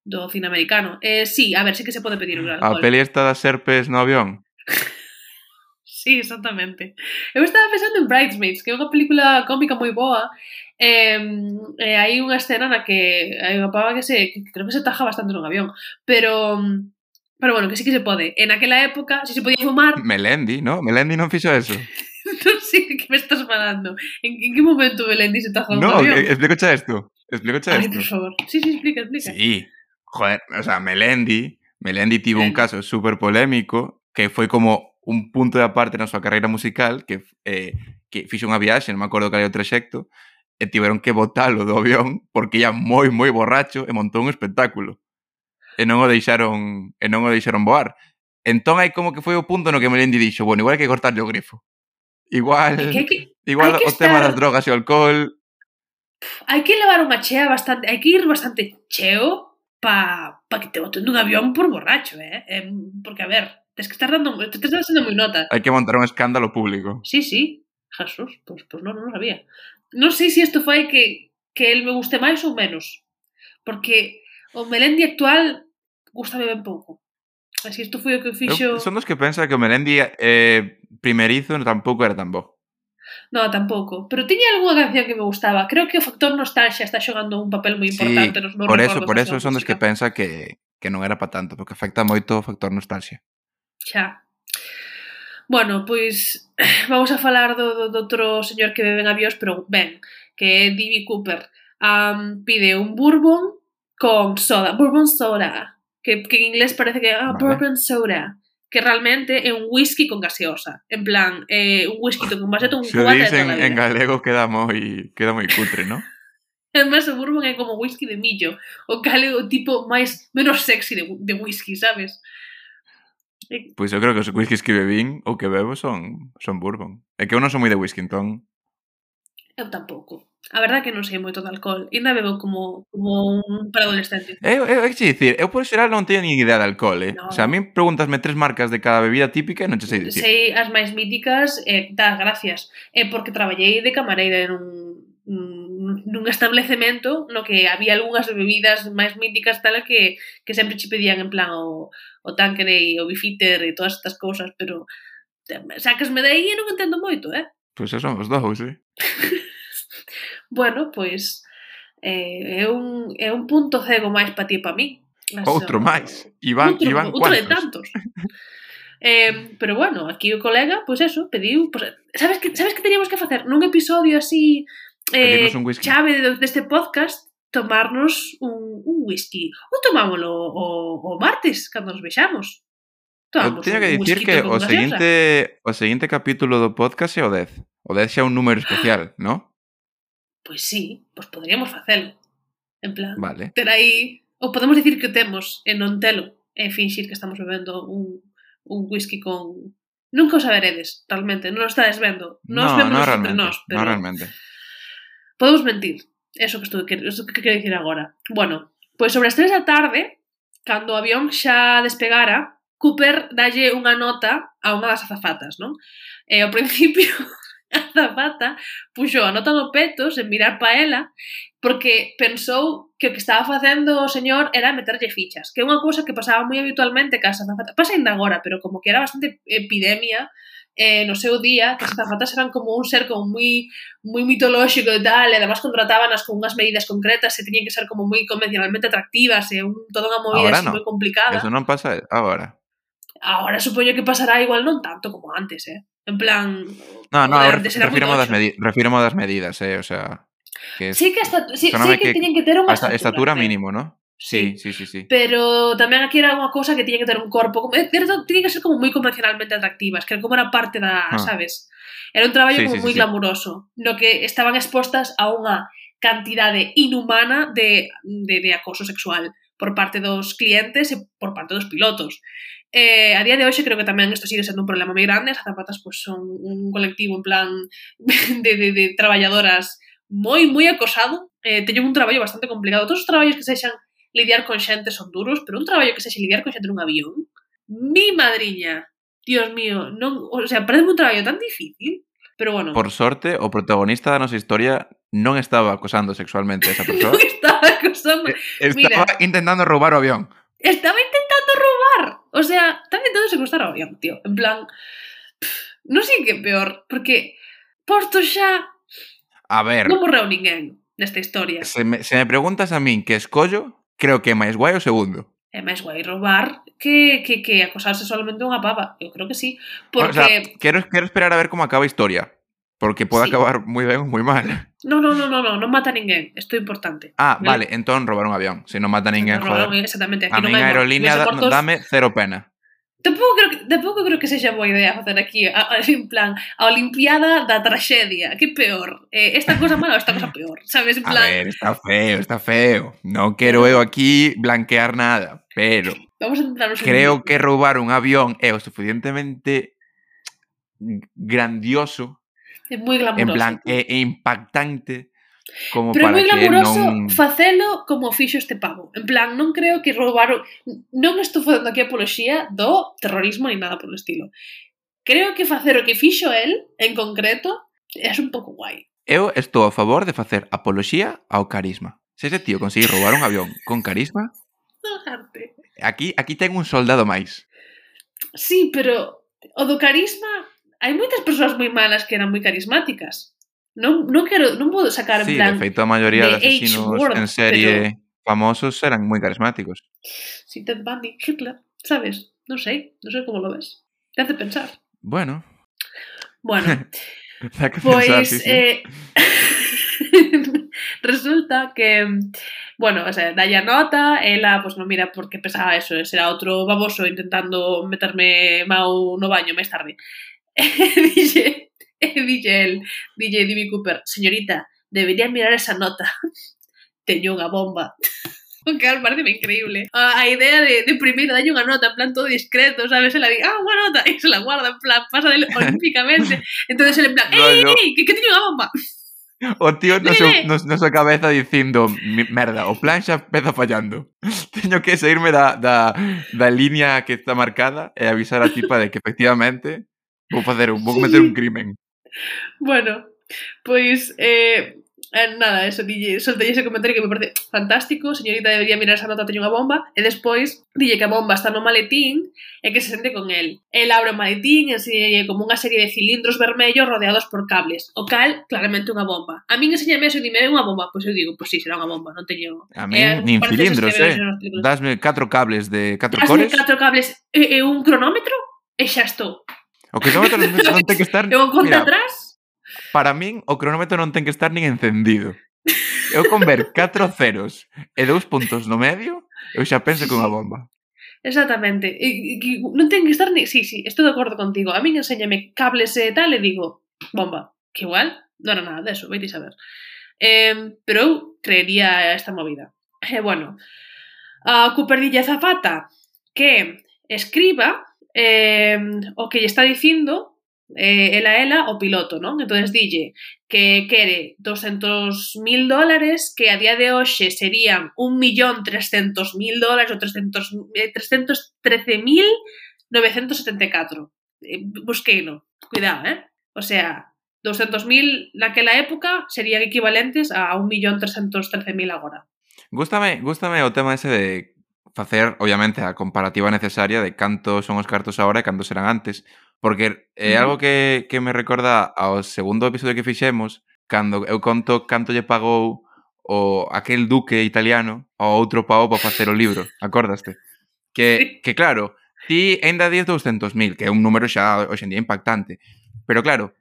do cine americano. Eh, sí, a ver, sí que se pode pedir un alcohol. A peli esta das serpes no avión? Sí, exactamente. Eu estaba pensando en Bridesmaids, que é unha película cómica moi boa. Eh, eh, hai unha escena na que hai unha pava que se que creo que se taja bastante nun avión, pero pero bueno, que sí que se pode. En aquela época, si se podía fumar, Melendi, ¿no? Melendi non fixo eso. non sei de que me estás falando. En, en que momento Belendi se taja nun No, avión? que- explícoche esto. Explícoche Ai, esto. por favor. Sí, sí, explica, explica. Sí, joder, o sea, Melendi, Melendi tivo un Melendi. caso súper polémico que foi como un punto de aparte na súa carreira musical que, eh, que fixe unha viaxe, non me acordo cal era o trexecto, e eh, tiveron que botalo do avión porque ia moi moi borracho e montou un espectáculo. E non o deixaron, e non o deixaron voar. Entón aí como que foi o punto no que Melendi dixo, bueno, igual hai que cortarlle o grifo. Igual, é que que, igual o estar... tema das drogas e o alcohol. Hai que levar unha chea bastante, hai que ir bastante cheo pa, pa que te boten dun avión por borracho, eh? eh? Porque, a ver, Tens que estar dando, te estás dando moi nota. Hai que montar un escándalo público. Sí, sí. Jesús, pois, pues, pois pues non, non sabía. Non sei se isto fai que, que el me guste máis ou menos. Porque o Melendi actual gustame ben pouco. Así isto foi o que fixo... Eu, son dos que pensa que o Melendi eh, primerizo tampouco era tan bo. No, tampouco. Pero tiña algunha canción que me gustaba. Creo que o factor nostalgia está xogando un papel moi importante sí, nos meus Por eso, por eso son dos que pensa que, que non era para tanto, porque afecta moito o factor nostalgia. Xa. Bueno, pois vamos a falar do, do, do outro señor que bebe en avións, pero ben, que é D.B. Cooper. Um, pide un bourbon con soda, bourbon soda, que, que en inglés parece que ah, vale. bourbon soda, que realmente é un whisky con gaseosa, en plan, eh, un whisky con vaseto, un Se cubata dice en, en galego queda moi, queda moi cutre, ¿no? Además, o bourbon é como whisky de millo, o cal é o tipo máis menos sexy de, de whisky, sabes? Pois eu creo que os whiskies que bebín ou que bebo son son bourbon. É que eu non son moi de whisky, entón... Eu tampouco. A verdade é que non sei moito de alcohol. Ainda bebo como, como un preadolescente. Eu, eu, é que dicir, eu por xeral non teño nin idea de alcohol, eh? No. O sea, a min preguntasme tres marcas de cada bebida típica e non te sei dicir. Sei as máis míticas, eh, das gracias. É eh, porque traballei de camareira en un nun establecemento no que había algunhas bebidas máis míticas tal que, que sempre che pedían en plan o, o tanque e o bifiter e todas estas cousas, pero sacasme de aí e non entendo moito, eh? Pois pues son os dous, eh? bueno, pois eh, é, un, é un punto cego máis para ti e para mí. Outro máis. Iván, outro, Iván outro de tantos. eh, pero bueno, aquí o colega, pois pues eso, pediu... Pues, sabes que sabes que teríamos que facer? Nun episodio así eh, chave deste podcast tomarnos un, un whisky. Ou tomámoslo o, o martes, cando nos vexamos. Tomamos teño que dicir que o seguinte, o seguinte capítulo do podcast é o 10. O 10 xa é un número especial, non? Pois sí, pois poderíamos facelo. En plan, vale. ter aí... Ou podemos dicir que o temos e non telo e finxir que estamos bebendo un, un whisky con... Nunca o saberedes, realmente, non o estades vendo. Nos no, vemos no entre nós, pero... No realmente. Podemos mentir, Eso que, estou, eso que quero dicir agora. Bueno, pois sobre as 3 da tarde, cando o avión xa despegara, Cooper dalle unha nota a unha das azafatas, non? E ao principio a azafata puxo a nota no peto sen mirar pa ela porque pensou que o que estaba facendo o señor era meterlle fichas, que é unha cousa que pasaba moi habitualmente cas azafatas. Pasa ainda agora, pero como que era bastante epidemia eh, no seu día que as azafatas eran como un ser como moi moi mitolóxico e tal, e además contratábanas con unhas medidas concretas e tiñan que ser como moi convencionalmente atractivas e un, toda unha movida así no. moi complicada. Eso non pasa agora. Agora supoño que pasará igual non tanto como antes, eh. En plan... No, no, ver, refirmo, das medi refirmo das medidas, eh, o sea... Que es, sí que, esta, sí, sí que, que, que tiñen que ter unha estatura, estatura mínimo, ¿no? Sí, sí, sí, sí. Pero tamén aquí era unha cousa que tiña que ter un corpo, certo, eh, tiña que ser como moi convencionalmente atractivas, que era como era parte da, ah. sabes? Era un traballo sí, como sí, moi sí, glamuroso, no que estaban expostas a unha cantidade inhumana de, de, de acoso sexual por parte dos clientes e por parte dos pilotos. Eh, a día de hoxe creo que tamén isto sigue sendo un problema moi grande, as zapatas pois, son un colectivo en plan de, de, de traballadoras moi, moi acosado, eh, teñen un traballo bastante complicado. Todos os traballos que sexan lidiar con xente son duros, pero un traballo que sexe lidiar con xente nun avión, mi madriña, Dios mío, non, o sea, parece un traballo tan difícil, pero bueno. Por sorte, o protagonista da nosa historia non estaba acosando sexualmente a esa persoa. non estaba acosando. Estaba Mira, intentando roubar o avión. Estaba intentando roubar. O sea, estaba intentando secuestrar o avión, tío. En plan, pff, non sei que peor, porque posto xa A ver... Non morreu ninguén nesta historia. Se me, se me preguntas a min que escollo, creo que é máis guai o segundo. É máis guai roubar que, que, que acosarse solamente unha pava. Eu creo que sí. Porque... O sea, quero, quero esperar a ver como acaba a historia. Porque pode sí. acabar moi ben ou moi mal. No, no, no, no, no, non mata ninguén. Isto é importante. Ah, ¿no? vale, entón roubar un avión. Se non mata ninguén, entón, joder. Exactamente. Aquí a non hai aerolínea, da, dame cero pena. Tampouco creo, que, tampouco creo que sexa boa idea facer aquí, a, a, en plan, a Olimpiada da traxedia. Que peor? Eh, esta cosa mala ou esta cosa peor? Sabes, en plan... A ver, está feo, está feo. Non quero eu aquí blanquear nada, pero... Vamos a centrarnos Creo en... que roubar un avión é o suficientemente grandioso. É moi glamuroso. En plan, é, é impactante Como Pero para é moi glamuroso non... facelo como fixo este pavo. En plan, non creo que roubaron... Non estou facendo aquí apoloxía do terrorismo ni nada polo estilo. Creo que facer o que fixo el, en concreto, é un pouco guai. Eu estou a favor de facer apoloxía ao carisma. Se ese tío conseguir roubar un avión con carisma... Dojarte. Aquí, aquí ten un soldado máis. Sí, pero o do carisma... Hai moitas persoas moi malas que eran moi carismáticas. Non, non quero, non vou sacar en Sí, plan... de feito a maioría de de asesinos en serie famosos eran moi carismáticos. Si Ted Bundy, Hitler, sabes? Non sei, non sei como lo ves. Te hace pensar. Bueno, Bueno, que Pois, pensar, sí, sí. eh, resulta que, bueno, o sea, dalle a nota, ela, pois non mira porque pensaba eso, será outro baboso intentando meterme mau no baño máis tarde. E Dille el, dille Divi Cooper, señorita, debería mirar esa nota. Teño unha bomba. O cal parece increíble. A idea de, de primeiro dalle unha nota, en plan todo discreto, sabes? Ela di, ah, unha nota, e se la guarda, en plan, pasa del olímpicamente. Entonces ele en plan, ei, eh, no, no. ei, que, que teño unha bomba. O tío na súa no, no so cabeza dicindo Merda, o plan xa peza fallando Teño que sairme da, da, da liña que está marcada E avisar a tipa de que efectivamente Vou facer un, vou cometer sí. un crimen bueno, pois eh, eh, nada, eso, dille, soltei ese comentario que me parece fantástico, señorita debería mirar esa nota, teño unha bomba, e despois dille que a bomba está no maletín e que se sente con el. El abre o maletín e enseñalle eh, como unha serie de cilindros vermellos rodeados por cables, o cal claramente unha bomba. A min enseñame eso e dime, é unha bomba? Pois eu digo, pois si, sí, será unha bomba, non teño... A min, eh, nin cilindros, eh. Dasme catro cables de catro cores. Dasme catro cables e, e un cronómetro e xa estou. O cronómetro non ten que estar... Eu conta mira, atrás? Para min, o cronómetro non ten que estar nin encendido. Eu con ver 4 ceros e dous puntos no medio, eu xa penso que unha bomba. Exactamente. E, e, non ten que estar ni... Sí, sí, estou de acordo contigo. A min enséñame cables e tal e digo, bomba, que igual non era nada deso, veite saber. Eh, pero eu creería esta movida. E, eh, bueno, a Cooper dille a Zafata que escriba eh, o que lle está dicindo eh, ela ela o piloto, non? Entonces dille que quere 200.000 dólares que a día de hoxe serían 1.300.000 dólares ou 300, eh, 313.974. Eh, busqueino, cuidado, eh? O sea, 200.000 naquela época serían equivalentes a 1.313.000 agora. Gústame, gústame o tema ese de facer, obviamente, a comparativa necesaria de canto son os cartos agora e canto serán antes, porque é algo que, que me recorda ao segundo episodio que fixemos, cando eu conto canto lle pagou o aquel duque italiano ao outro pavo para facer o libro, acordaste? Que, que claro, ti ainda 10 200.000, que é un número xa hoxe en día impactante. Pero claro,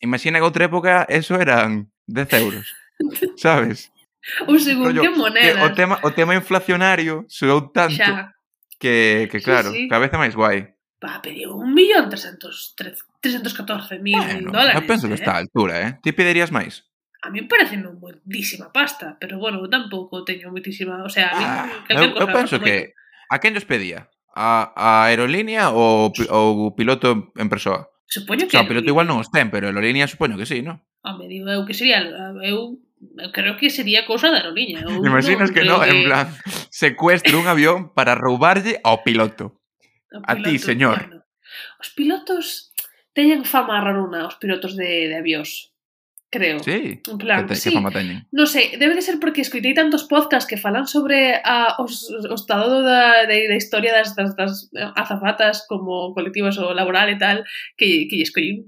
imagina que outra época eso eran 10 euros, sabes? Ou según Rollo, que moneda. Que o tema, o tema inflacionario subiu tanto Xa. que, que claro, sí, sí. cada vez é máis guai. Pa, pediu un millón trescentos, trescentos catorce mil bueno, dólares. Eu penso que eh? está a altura, eh? Ti pedirías máis? A mí parece unha buenísima pasta, pero bueno, tampouco teño moitísima... O sea, a mí... Ah, eu, eu penso que... A quen os pedía? A, a aerolínea ou o piloto en persoa? Supoño que... O sea, o piloto igual non os ten, pero a aerolínea supoño que sí, non? Home, digo eu que sería... Eu creo que sería cosa da aerolínea. Imaginas que no, que... en plan, secuestro un avión para roubarlle ao piloto. O piloto a ti, señor. Bueno. Os pilotos teñen fama raruna, os pilotos de, de avións creo. Sí, en plan, que, te, sí. que fama teñen. Non sei, debe de ser porque escoitei tantos podcasts que falan sobre a, os, os estado da, da, da historia das, das, das eh, azafatas como colectivas ou laboral e tal, que, que escollí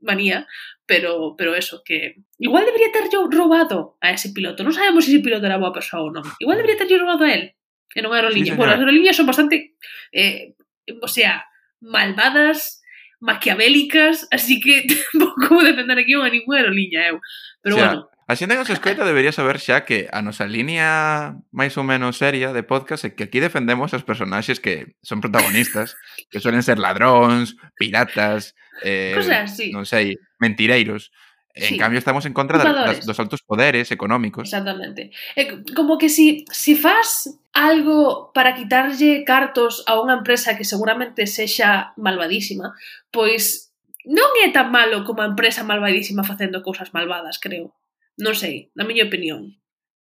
manía, pero, pero eso, que igual debería ter yo robado a ese piloto. Non sabemos se ese piloto era boa persoa ou non. Igual debería ter yo robado a él. E non a aerolínea. Sí, bueno, as aerolíneas son bastante... Eh, o sea, malvadas, maquiavélicas, así que tampouco vou defender aquí unha ninguna aerolínea eu. Pero xa, bueno. A xente que nos escoita debería saber xa que a nosa línea máis ou menos seria de podcast é que aquí defendemos os personaxes que son protagonistas, que suelen ser ladróns, piratas, eh, Cosas, sí. non sei, mentireiros. En sí. cambio estamos en contra das, dos altos poderes económicos. Exactamente. Eh, como que si, si faz algo para quitarlle cartos a unha empresa que seguramente sexa malvadísima, pois non é tan malo como a empresa malvadísima facendo cousas malvadas, creo. Non sei, na miña opinión.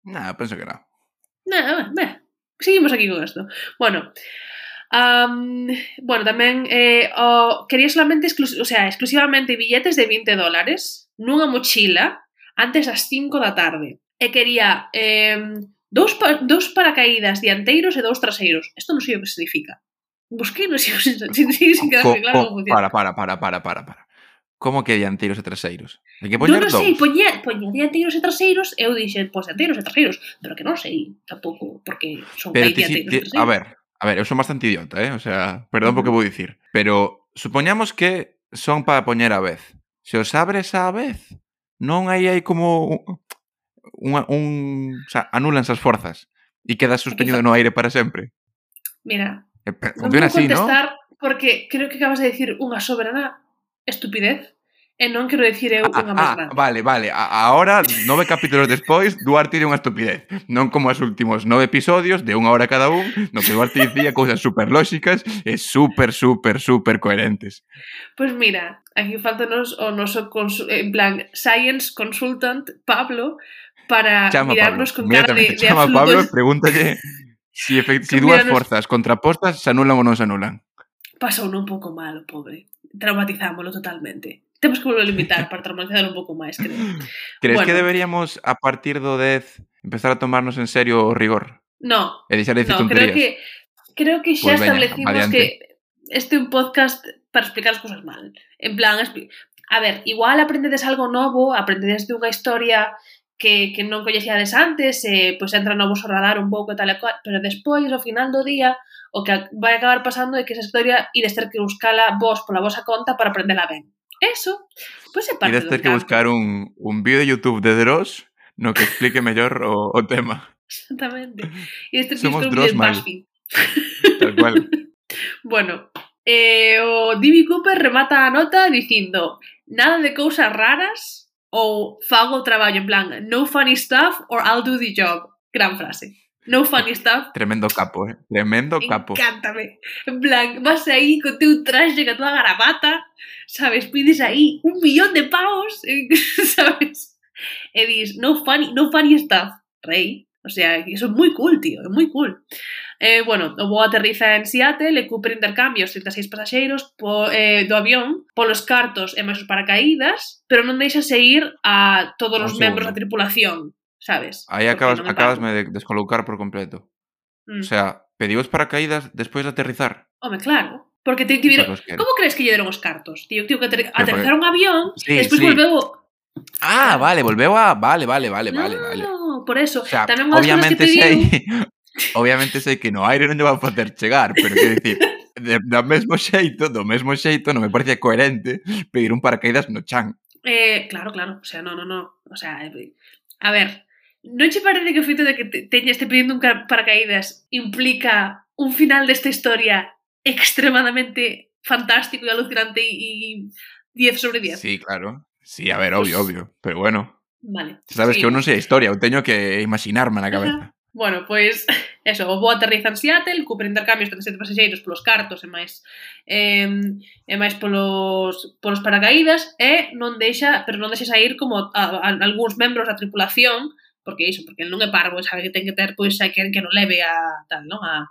Nah, penso que non. Nah, bah, seguimos aquí con isto. Bueno, Um, bueno, tamén eh, o, quería solamente, o sea, exclusivamente billetes de 20 dólares, nunha mochila antes das 5 da tarde e quería eh, dous, pa dous paracaídas dianteiros e dous traseiros. Isto non sei o que significa. Busquei, non sei o que significa, sin quedarme claro como funciona. Para, para, para, para, para, para. Como que dianteiros e traseiros? Hai que poñer non, non dous. sei, poñía, poñía dianteiros e traseiros e eu dixen, pois dianteiros e traseiros, pero que non sei tampouco porque son pero ti, dianteiros ti, e traseiros. A ver, a ver, eu son bastante idiota, eh? O sea, perdón uh -huh. porque vou dicir, pero supoñamos que son para poñer a vez se os abres á vez, non hai aí como un, un o sea, anulan as forzas e queda sostenido no aire para sempre. Mira, eh, non vou contestar así, ¿no? porque creo que acabas de decir unha soberana estupidez E non quero dicir eu unha ah, máis ah, grande. Vale, vale. A, ahora, nove capítulos despois, Duarte dí unha estupidez. Non como os últimos nove episodios, de unha hora cada un, no que Duarte dicía cousas super lóxicas e super, super, super coherentes. Pois pues mira, aquí faltanos o noso, en plan, science consultant, Pablo, para chama mirarnos Pablo. con cara de, de Chama absolutos... Pablo e pregúntalle si, efect... si dúas forzas contrapostas se anulan ou non se anulan. Pasou un pouco mal, pobre. Traumatizámoslo totalmente. Temos que volver a limitar para traumatizar un pouco máis, creo. Crees bueno. que deberíamos, a partir do 10, empezar a tomarnos en serio o rigor? No. E deixar de dicir no, tonterías? Creo que, creo que xa pues establecimos adiante. que este é un podcast para explicar as cousas mal. En plan, a ver, igual aprendedes algo novo, aprendedes dunha historia que, que non coñecíades antes, e eh, pois entra no vosso radar un pouco tal e cual, pero despois, ao final do día, o que vai acabar pasando é que esa historia ides ter que buscala vos pola vosa conta para aprendela ben. Eso, pois é parte Ides ter que buscar un, un vídeo de YouTube de Dross no que explique mellor o, o tema. Exactamente. Ides ter que Somos buscar un vídeo de Buzzfeed. Tal cual. bueno, eh, o Divi Cooper remata a nota dicindo nada de cousas raras ou fago o traballo, en plan no funny stuff or I'll do the job. Gran frase. No funny stuff. Tremendo capo, eh? Tremendo capo. Encántame. En plan, vas aí co teu traxe, ca tua garabata, sabes, pides aí un millón de pavos, eh, sabes? E dis, no funny, no funny stuff, rei. O sea, eso é moi cool, tío, é moi cool. Eh, bueno, o voo aterriza en Seattle e cumpre intercambios 36 pasaxeiros po, eh, do avión polos cartos e máis os paracaídas, pero non deixa seguir a todos os, os membros da tripulación sabes? Aí acabas, no acabasme de descolocar por completo. Mm. O sea, pedíos paracaídas despois de aterrizar. Home, claro. Porque ten que vir... Como crees que lle deron os cartos? Tío, tío que ater... aterrizar porque... un avión, sí, despois sí. volveu... Ah, vale, volveu a... Vale, vale, vale, no, vale, vale. por eso. O sea, Tamén unha obviamente que pediu... sei... obviamente sei que no aire non lle va a facer chegar, pero quero dicir, de, do mesmo xeito, do mesmo xeito, non me parece coherente pedir un paracaídas no chan. Eh, claro, claro, o sea, no, no, no, o sea, eh, a ver, Non che parece que o feito de que te, teña este pedindo un paracaídas implica un final desta historia extremadamente fantástico e alucinante e 10 sobre 10? Sí, claro. Sí, a ver, obvio, pues... obvio. Pero bueno. Vale. Sabes sí. que eu non sei a historia, eu teño que imaginarme na cabeza. Bueno, pois, pues, eso, o voo aterriza en Seattle, cumpre intercambios de sete pasaxeiros polos cartos e máis eh, e máis polos, polos paracaídas e non deixa, pero non deixa sair como a, a, a algúns membros da tripulación porque iso, porque non é parvo, sabe que ten que ter pois a quen que non leve a tal, non? A,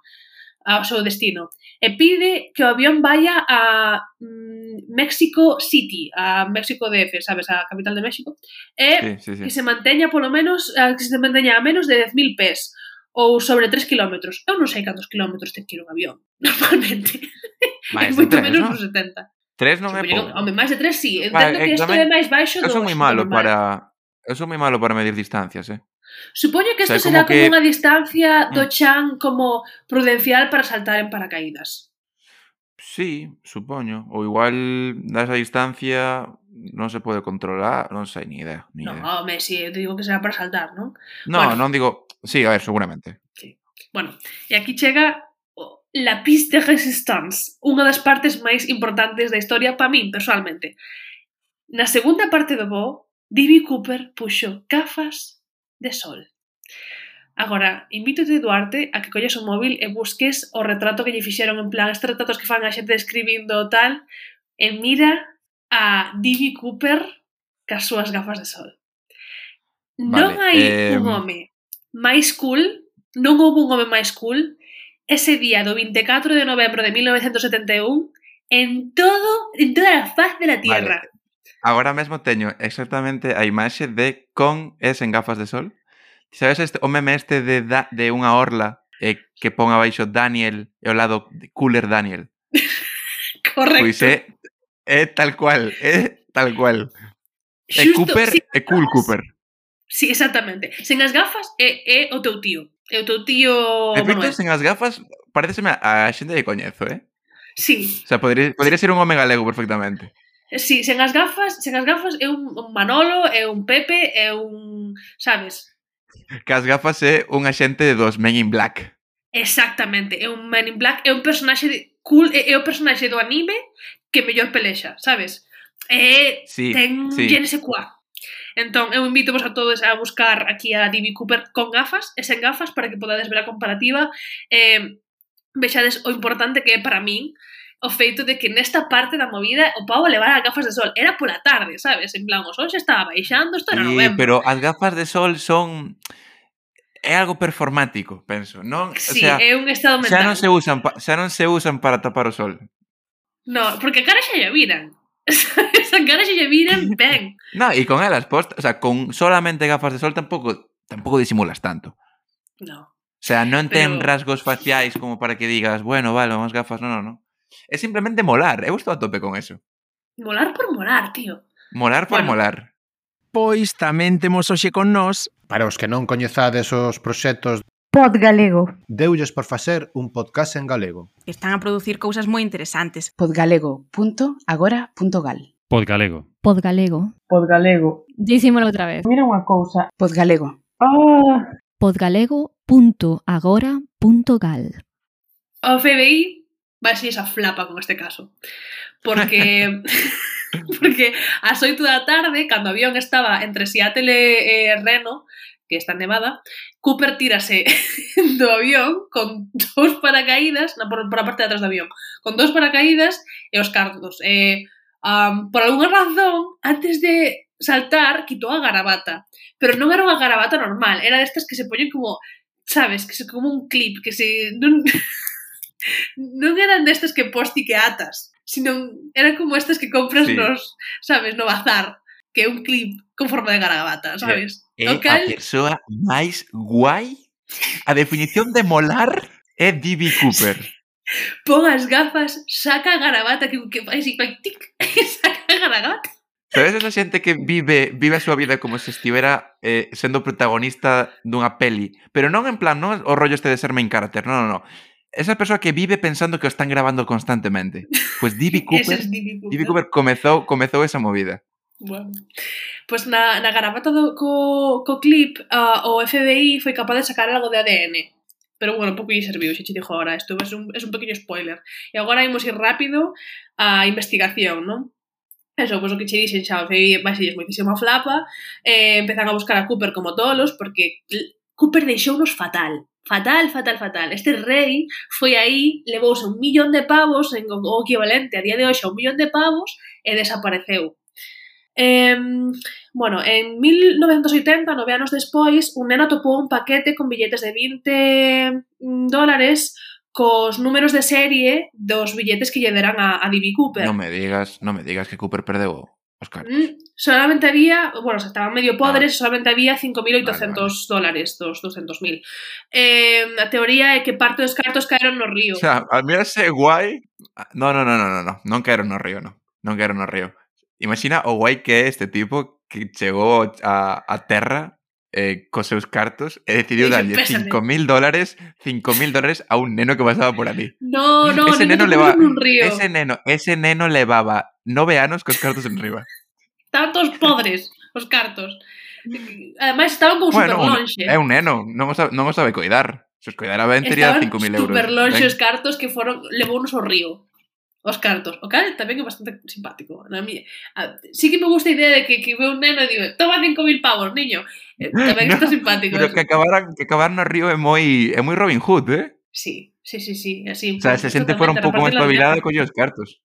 ao seu destino. E pide que o avión vaya a mm, México City, a México DF, sabes, a capital de México, e sí, sí, sí. que se manteña polo menos, que se manteña a menos de 10.000 pés ou sobre 3 km. Eu non sei cantos kilómetros ten que ir un avión, normalmente. Mais moito menos ¿no? 70. 3 non Supoño, é pouco. Home, máis de 3 sí. Entendo vale, que eh, isto é máis baixo do... Eu son moi malo normal. para Eu sou moi malo para medir distancias, eh? Supoño que isto o sea, será como, que... como unha distancia mm. do chan como prudencial para saltar en paracaídas. Sí, supoño. Ou igual nasa distancia non se pode controlar, non sei, ni idea. Ni no, idea. home, si, sí, eu te digo que será para saltar, non? No, bueno, non digo... Sí, a ver, seguramente. Sí. Bueno, e aquí chega oh, la piste de resistance, unha das partes máis importantes da historia para min, personalmente. Na segunda parte do voo, Divi Cooper puxo gafas de sol. Agora, invítote, Duarte, a que colles o móvil e busques o retrato que lle fixeron en plan estes retratos que fan a xente describindo tal e mira a Divi Cooper cas súas gafas de sol. Vale, non hai eh... un home máis cool, non houve un home máis cool ese día do 24 de novembro de 1971 en todo, en toda a faz de la Tierra. Vale. Agora mesmo teño exactamente a imaxe de con e sen gafas de sol. Sabes este, o meme este de, da, de unha orla eh, que pon abaixo Daniel e ao lado de Cooler Daniel? Correcto. Pois é, é tal cual, é tal cual. É Justo, Cooper sí, e Cool Cooper. Sí, exactamente. Sen as gafas é, é o teu tío. É o teu tío... De feito, sen as gafas, pareceseme a xente que coñezo, eh? Sí. O sea, podría, podría ser un home galego perfectamente. Si, sí, sen as gafas, sen as gafas é un, un Manolo, é un Pepe, é un, sabes? Que as gafas é un axente dos Men in Black. Exactamente, é un Men in Black, é un personaxe de, cool, é, é o personaxe do anime que mellor pelexa, sabes? É, sí, ten sí. gen ese cuá. Entón, eu invito vos a todos a buscar aquí a Divi Cooper con gafas e sen gafas para que podades ver a comparativa. Eh, vexades o importante que é para min o feito de que nesta parte da movida o pavo levara as gafas de sol. Era pola tarde, sabes? En plan, o sol xa estaba baixando, isto era sí, novembro. pero as gafas de sol son é algo performático, penso. Non, sí, o sea, é un estado mental. Xa non se usan, xa non se usan para tapar o sol. No, porque a cara xa lle viran. Esa cara xa lle viran ben. no, e con elas postas, o sea, con solamente gafas de sol tampouco tampouco disimulas tanto. No. O sea, non ten Pero... rasgos faciais como para que digas, bueno, vale, vamos gafas, no, no, no. É simplemente molar. Eu estou a tope con eso. Molar por molar, tío. Molar por bueno. molar. Pois tamén temos hoxe con nós... Para os que non coñezades os proxectos Pod Galego. Deulles por facer un podcast en galego. Están a producir cousas moi interesantes. podgalego.agora.gal Podgalego. Podgalego. Podgalego. Dícimolo outra vez. Mira unha cousa. Ah. Podgalego. Ah! Podgalego.agora.gal O FBI vai ser esa flapa con este caso. Porque porque ás 8 da tarde, cando o avión estaba entre Seattle e Reno, que está en Nevada, Cooper tírase do avión con dous paracaídas, na, por, por a parte de atrás do avión, con dous paracaídas e os cardos. E, um, por alguna razón, antes de saltar, quitou a garabata. Pero non era unha garabata normal, era destas que se poñen como, sabes, que se como un clip, que se... Non... non eran destas que posti que atas, sino eran como estas que compras sí. nos, sabes, no bazar, que é un clip con forma de garabata, sabes? É no cal... a persoa máis guai A definición de molar é D.B. Cooper. Pon as gafas, saca a garabata que, que fai así, fai tic, saca a garabata. Sabes esa xente que vive vive a súa vida como se estivera eh, sendo protagonista dunha peli. Pero non en plan, non o rollo este de ser main character, non, non, non esa persoa que vive pensando que o están grabando constantemente. Pois pues D.B. Cooper, es D.B. Cooper. D.B. Cooper comezou, comezou esa movida. Bueno. Pois pues na, na garabata do, co, co clip, uh, o FBI foi capaz de sacar algo de ADN. Pero bueno, pouco lle serviu, xe che dixo agora, isto é un, es un pequeno spoiler. E agora imos ir rápido á investigación, non? Eso, pois pues, o que che dixen xa, o FBI vai ser moitísima flapa, eh, empezan a buscar a Cooper como tolos, porque Cooper deixounos fatal. Fatal, fatal, fatal. Este rei foi aí, levouse un millón de pavos, en, o equivalente a día de hoxe a un millón de pavos, e desapareceu. Eh, bueno, en 1980, nove anos despois, un neno topou un paquete con billetes de 20 mm, dólares cos números de serie dos billetes que lle deran a, a D.B. Cooper. Non me digas, non me digas que Cooper perdeu os cartos. Mm, solamente había, bueno, se estaban medio podres, ah. solamente había 5.800 vale, vale. dólares dos 200.000. Eh, a teoría é que parte dos cartos caeron no río. O sea, a mí ese guai... Ah, no, no, no, no, no, no, non caeron no río, no. Non caeron no río. Imagina o guai que é este tipo que chegou a, a terra eh, cos seus cartos e decidiu darlle 5.000 dólares 5.000 dólares a un neno que pasaba por ali. No, no, ese neno, neno leva, un río. Ese neno, ese neno levaba nove anos cos cartos en riba. Tantos podres os cartos. Ademais estaban como bueno, super longe. É eh, un neno, non o sabe, non o sabe coidar. Se os coidara ben tería 5.000 euros. Estaban super longe os cartos que foron, levounos ao río os cartos. O cal tamén é bastante simpático. Na mi... a, sí que me gusta a idea de que, que ve un neno e digo, toma 5.000 pavos, niño. Eh, tamén no, está simpático. Pero eso. que acabaran, que acabaran no río é moi, é moi Robin Hood, eh? Sí, sí, sí, sí. Así, o sea, se xente fora un pouco máis espabilada e os cartos.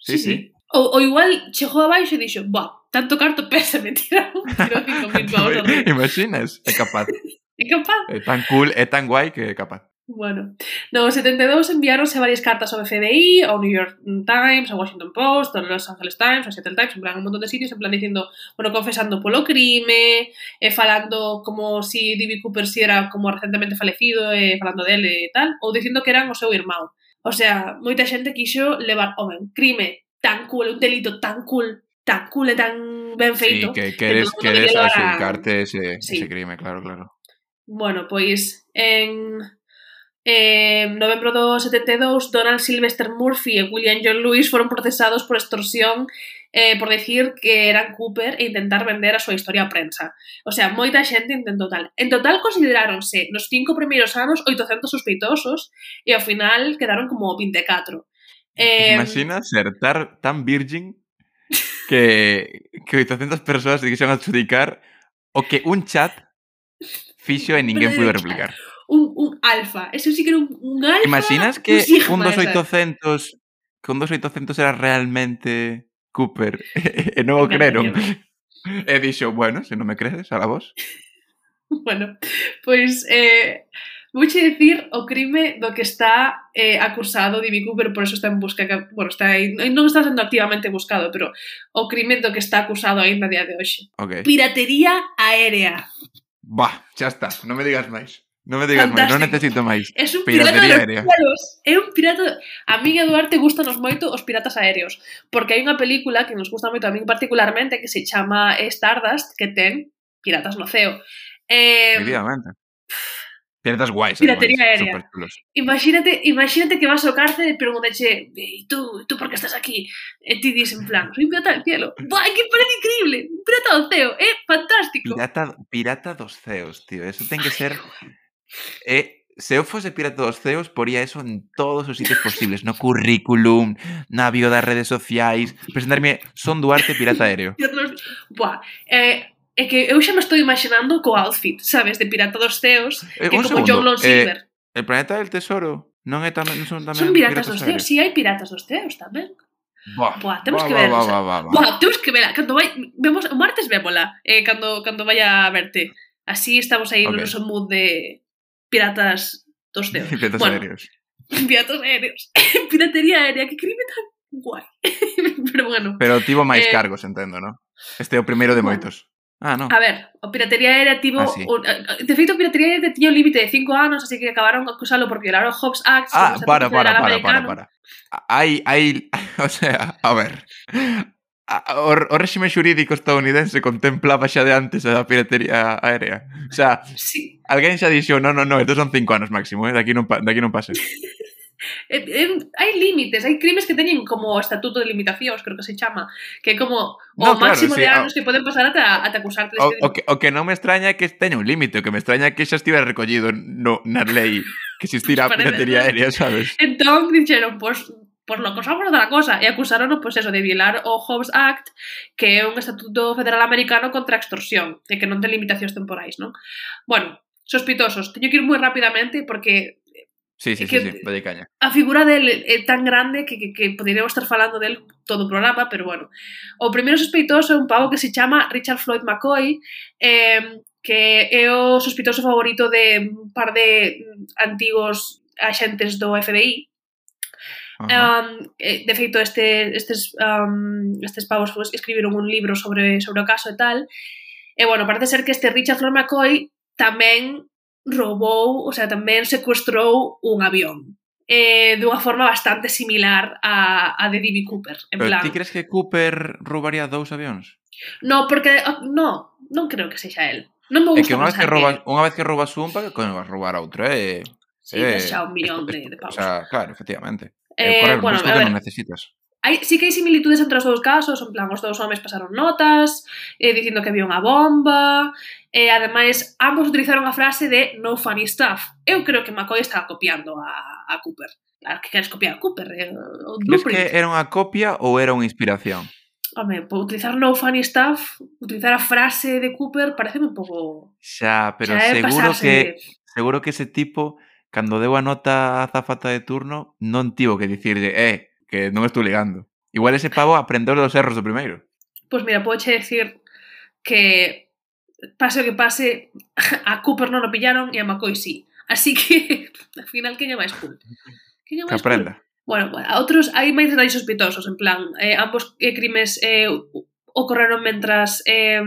Sí, sí. sí. sí. O, o igual chegou abaixo e dixo, buah, tanto carto pesa, me tiraron un tiro 5.000 pavos. Imaginas, é capaz. é capaz. É tan cool, é tan guai que é capaz. Bueno, no 72 enviáronse varias cartas ao FBI, ao New York Times, ao Washington Post, ao Los Angeles Times, ao Seattle Times, en plan un montón de sitios, en plan dicindo, bueno, confesando polo crime, e falando como si D.B. Cooper si era como recentemente falecido, e falando dele e tal, ou dicindo que eran o seu irmão. O sea, moita xente quixo levar, home, un crime tan cool, un delito tan cool, tan cool e tan ben feito. Sí, que queres, que queres que axuncarte ese, sí. ese crime, claro, claro. Bueno, pois en eh, novembro do 72 Donald Sylvester Murphy e William John Lewis foron procesados por extorsión eh, por decir que eran Cooper e intentar vender a súa historia a prensa. O sea, moita xente intentou tal. En total consideráronse nos cinco primeiros anos 800 sospeitosos e ao final quedaron como 24. Eh, Imagina ser tar, tan virgin que, que 800 persoas se quixeron adjudicar o que un chat fixo e ninguén pudo replicar. un, un alfa. Eso sí que era un, un alfa. Imaginas que un, un 2800 que un 2800 era realmente Cooper e non o creron. E dixo, bueno, se non me crees, a la vos. bueno, pois pues, eh, vouche dicir o crime do que está eh, acusado Divi Cooper, por eso está en busca, bueno, está aí, non está sendo activamente buscado, pero o crime do que está acusado aínda a día de hoxe. Okay. Piratería aérea. Bah, xa está, non me digas máis. Non me digas máis, non necesito máis. Es un Piratería pirata aérea. Cielos. É un pirata... A mí e Duarte gustanos moito os piratas aéreos, porque hai unha película que nos gusta moito a mí particularmente que se chama Stardust, que ten piratas no ceo. Eh, Efectivamente. Piratas guais, Piratería ademais, aérea. Imagínate, imagínate que vas ao cárcel e preguntache, e tú, tú por que estás aquí? E ti dis en plan, soy un pirata del cielo. Buah, que parece increíble, un pirata do ceo, é eh? fantástico. Pirata, pirata dos ceos, tío, eso ten que ser... Ay, Eh, e se eu fose pirata dos ceos, poría eso en todos os sitios posibles, no currículum, na bio das redes sociais, presentarme son Duarte pirata aéreo. Buah, eh, é que eu xa me estou imaginando co outfit, sabes, de pirata dos ceos, eh, que como segundo, John Long eh, Silver. Eh, el planeta del tesoro non é tamén non son tamén Son piratas, piratas dos ceos, si sí, hai piratas dos ceos tamén. Buah, buah, temos buah, que ver. Buah, buah, buah, buah. buah, temos que ver. Cando vai, vemos, o martes vémola, eh, cando, cando vaya a verte. Así estamos aí okay. no noso mood de, piratas dos dedos. Piratas bueno, aéreos. Piratas aéreos. Piratería aérea, que crime tan guai. Pero bueno. Pero tivo máis eh, cargos, entendo, non? Este é o primeiro de bueno, moitos. Ah, non. A ver, a piratería aérea tivo... Ah, sí. o, eh, de feito, a piratería aérea tiña un límite de 5 anos, así que acabaron a acusalo violar o Hobbs Act. Ah, para, para, para, para, para, para. Hai, hai, o sea, a ver, a, o, o réxime xurídico estadounidense contemplaba xa de antes a piratería aérea. O sea, sí. alguén xa dixo, non, non, non, estos son cinco anos máximo, eh? daqui non, daqui non pase. eh, eh, hai límites, hai crimes que teñen como o estatuto de limitacións, creo que se chama, que é como o no, claro, máximo sí, de anos o... que poden pasar ata, ata acusarte. O, o, que, o que non me extraña é que teña un límite, o que me extraña é que xa estivera recollido no, na lei que existira a piratería aérea, sabes? Entón, dixeron, pois, pues, pois lo acusamos da cosa e acusaron pois eso, de violar o Hobbs Act que é un estatuto federal americano contra a extorsión e que non ten limitacións temporais, non? Bueno, sospitosos, teño que ir moi rapidamente porque Sí, sí, eh, que, sí, sí, vaya caña. A figura del é tan grande que, que, que poderíamos estar falando del todo o programa, pero bueno. O primeiro sospeitoso é un pavo que se chama Richard Floyd McCoy, eh, que é o sospeitoso favorito de un par de mm, antigos axentes do FBI, Um, de feito, este, estes, um, estes pavos pues, escribiron un libro sobre, sobre o caso e tal. E, bueno, parece ser que este Richard Flor McCoy tamén roubou, o sea, tamén secuestrou un avión eh, dunha forma bastante similar a, a de D.B. Cooper. En Pero plan... ti crees que Cooper roubaría dous avións? No, porque... Ah, no, non creo que sexa el. Non me gusta é que unha vez que roubas, unha vez que roubas un, para que coño vas roubar outro, eh? Sí, eh, xa un millón de, de pavos. O sea, claro, efectivamente. Eh, eh, correr bueno, risco que non necesitas. Hai, sí que hai similitudes entre os dous casos, en plan, os dous homes pasaron notas, eh, dicindo que había unha bomba, e eh, ademais ambos utilizaron a frase de no funny stuff. Eu creo que McCoy estaba copiando a, a Cooper. Claro que queres copiar a Cooper. Eh, o que era unha copia ou era unha inspiración? Home, por utilizar no funny stuff, utilizar a frase de Cooper, parece un pouco... Xa, pero xa seguro pasarse... que seguro que ese tipo cando deu a nota a zafata de turno, non tivo que dicirlle, eh, que non estou ligando. Igual ese pavo aprendeu dos erros do primeiro. Pois pues mira, podo che decir que pase o que pase, a Cooper non o pillaron e a McCoy sí. Así que, al final, quen é máis cool? Quen é máis cool? Bueno, a outros hai máis detalles sospeitosos, en plan, eh, ambos eh, crimes eh, ocorreron mentras eh,